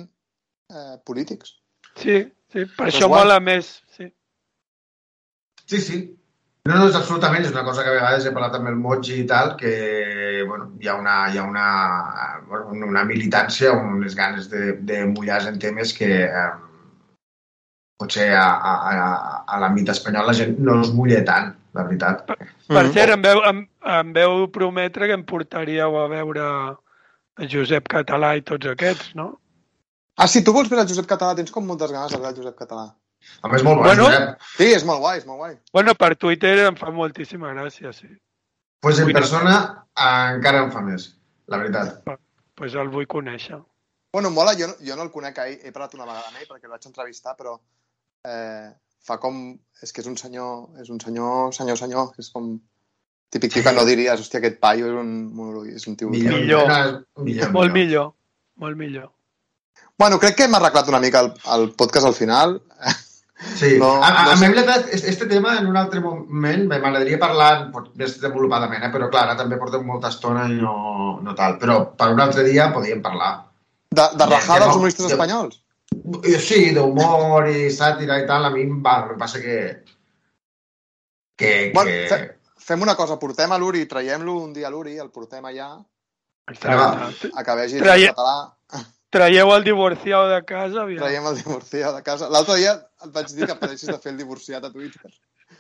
eh, polítics. Sí, sí, per això guai. mola més. Sí. Sí, sí. No, no, és absolutament, és una cosa que a vegades he parlat amb el Moji i tal, que bueno, hi ha una, hi ha una, bueno, una militància, unes ganes de, de mullar en temes que eh, potser a, a, a, a l'àmbit espanyol la gent no es mulla tant, la veritat. Per Mhm. cert, em veu, em, em veu prometre que em portaríeu a veure Josep Català i tots aquests, no? Ah, sí, tu vols veure el Josep Català? Tens com moltes ganes de veure el Josep Català. A més, molt bo, Bueno. Josep. Sí, és molt guai, és molt guai. Bueno, per Twitter em fa moltíssima gràcia, sí. Pues en persona encara em fa més, la veritat. Doncs pues el vull conèixer. Bueno, mola, jo, no- jo no el conec, he, he parlat una vegada amb ell perquè el vaig entrevistar, però eh, fa com... És que és un senyor, és un senyor, senyor, senyor, és com típic tio que no diries, hòstia, aquest paio és un, és un tio... Millor. Millor. No, millor, Molt millor, molt millor. Bueno, crec que hem arreglat una mica el, el podcast al final. Sí, No, a, a, no a mi, veritat, este tema en un altre moment m'agradaria parlar més desenvolupadament, eh? però clar, ara també portem molta estona i no, no tal. Però per un altre dia podríem parlar. De, de rajar Que dels humoristes jo- espanyols. Eh, Sí, d'humor i sàtira i tal, a mi em va, el que passa que... que, Bueno, que... fe- fem una cosa, portem a l'Uri, traiem-lo un dia a l'Uri, el portem allà, Exacte. a que vegi Traie- el català, Traieu el divorciat de casa, aviam. traiem el divorciat de casa. L'altre dia et vaig dir que pareixis de fer el divorciat a Twitter.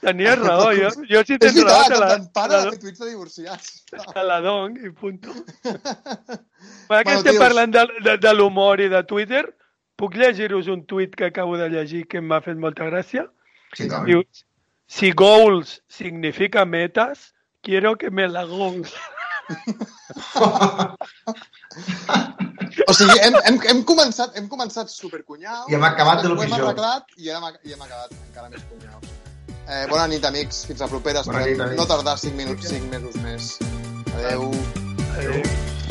Tenies raó, jo, jo sí És tens raó, veritat, te la, em para de fer tuits de divorciats. te la dono i punto. Va, que Bueno, estem parlant de, de, de l'humor i de Twitter, puc llegir-vos un tuit que acabo de llegir que m'ha fet molta gràcia? Sí. Diu, si goals significa metas, quiero que me la goals. O sigui, hem, hem, hem començat, hem començat supercunyaus. I hem acabat de lo Ho hem pitjor. arreglat i hem, i hem acabat encara més cunyaus. Eh, bona nit, amics. Fins la propera. Esperem no tardar 5 minuts, 5 mesos més. Adeu. Adéu.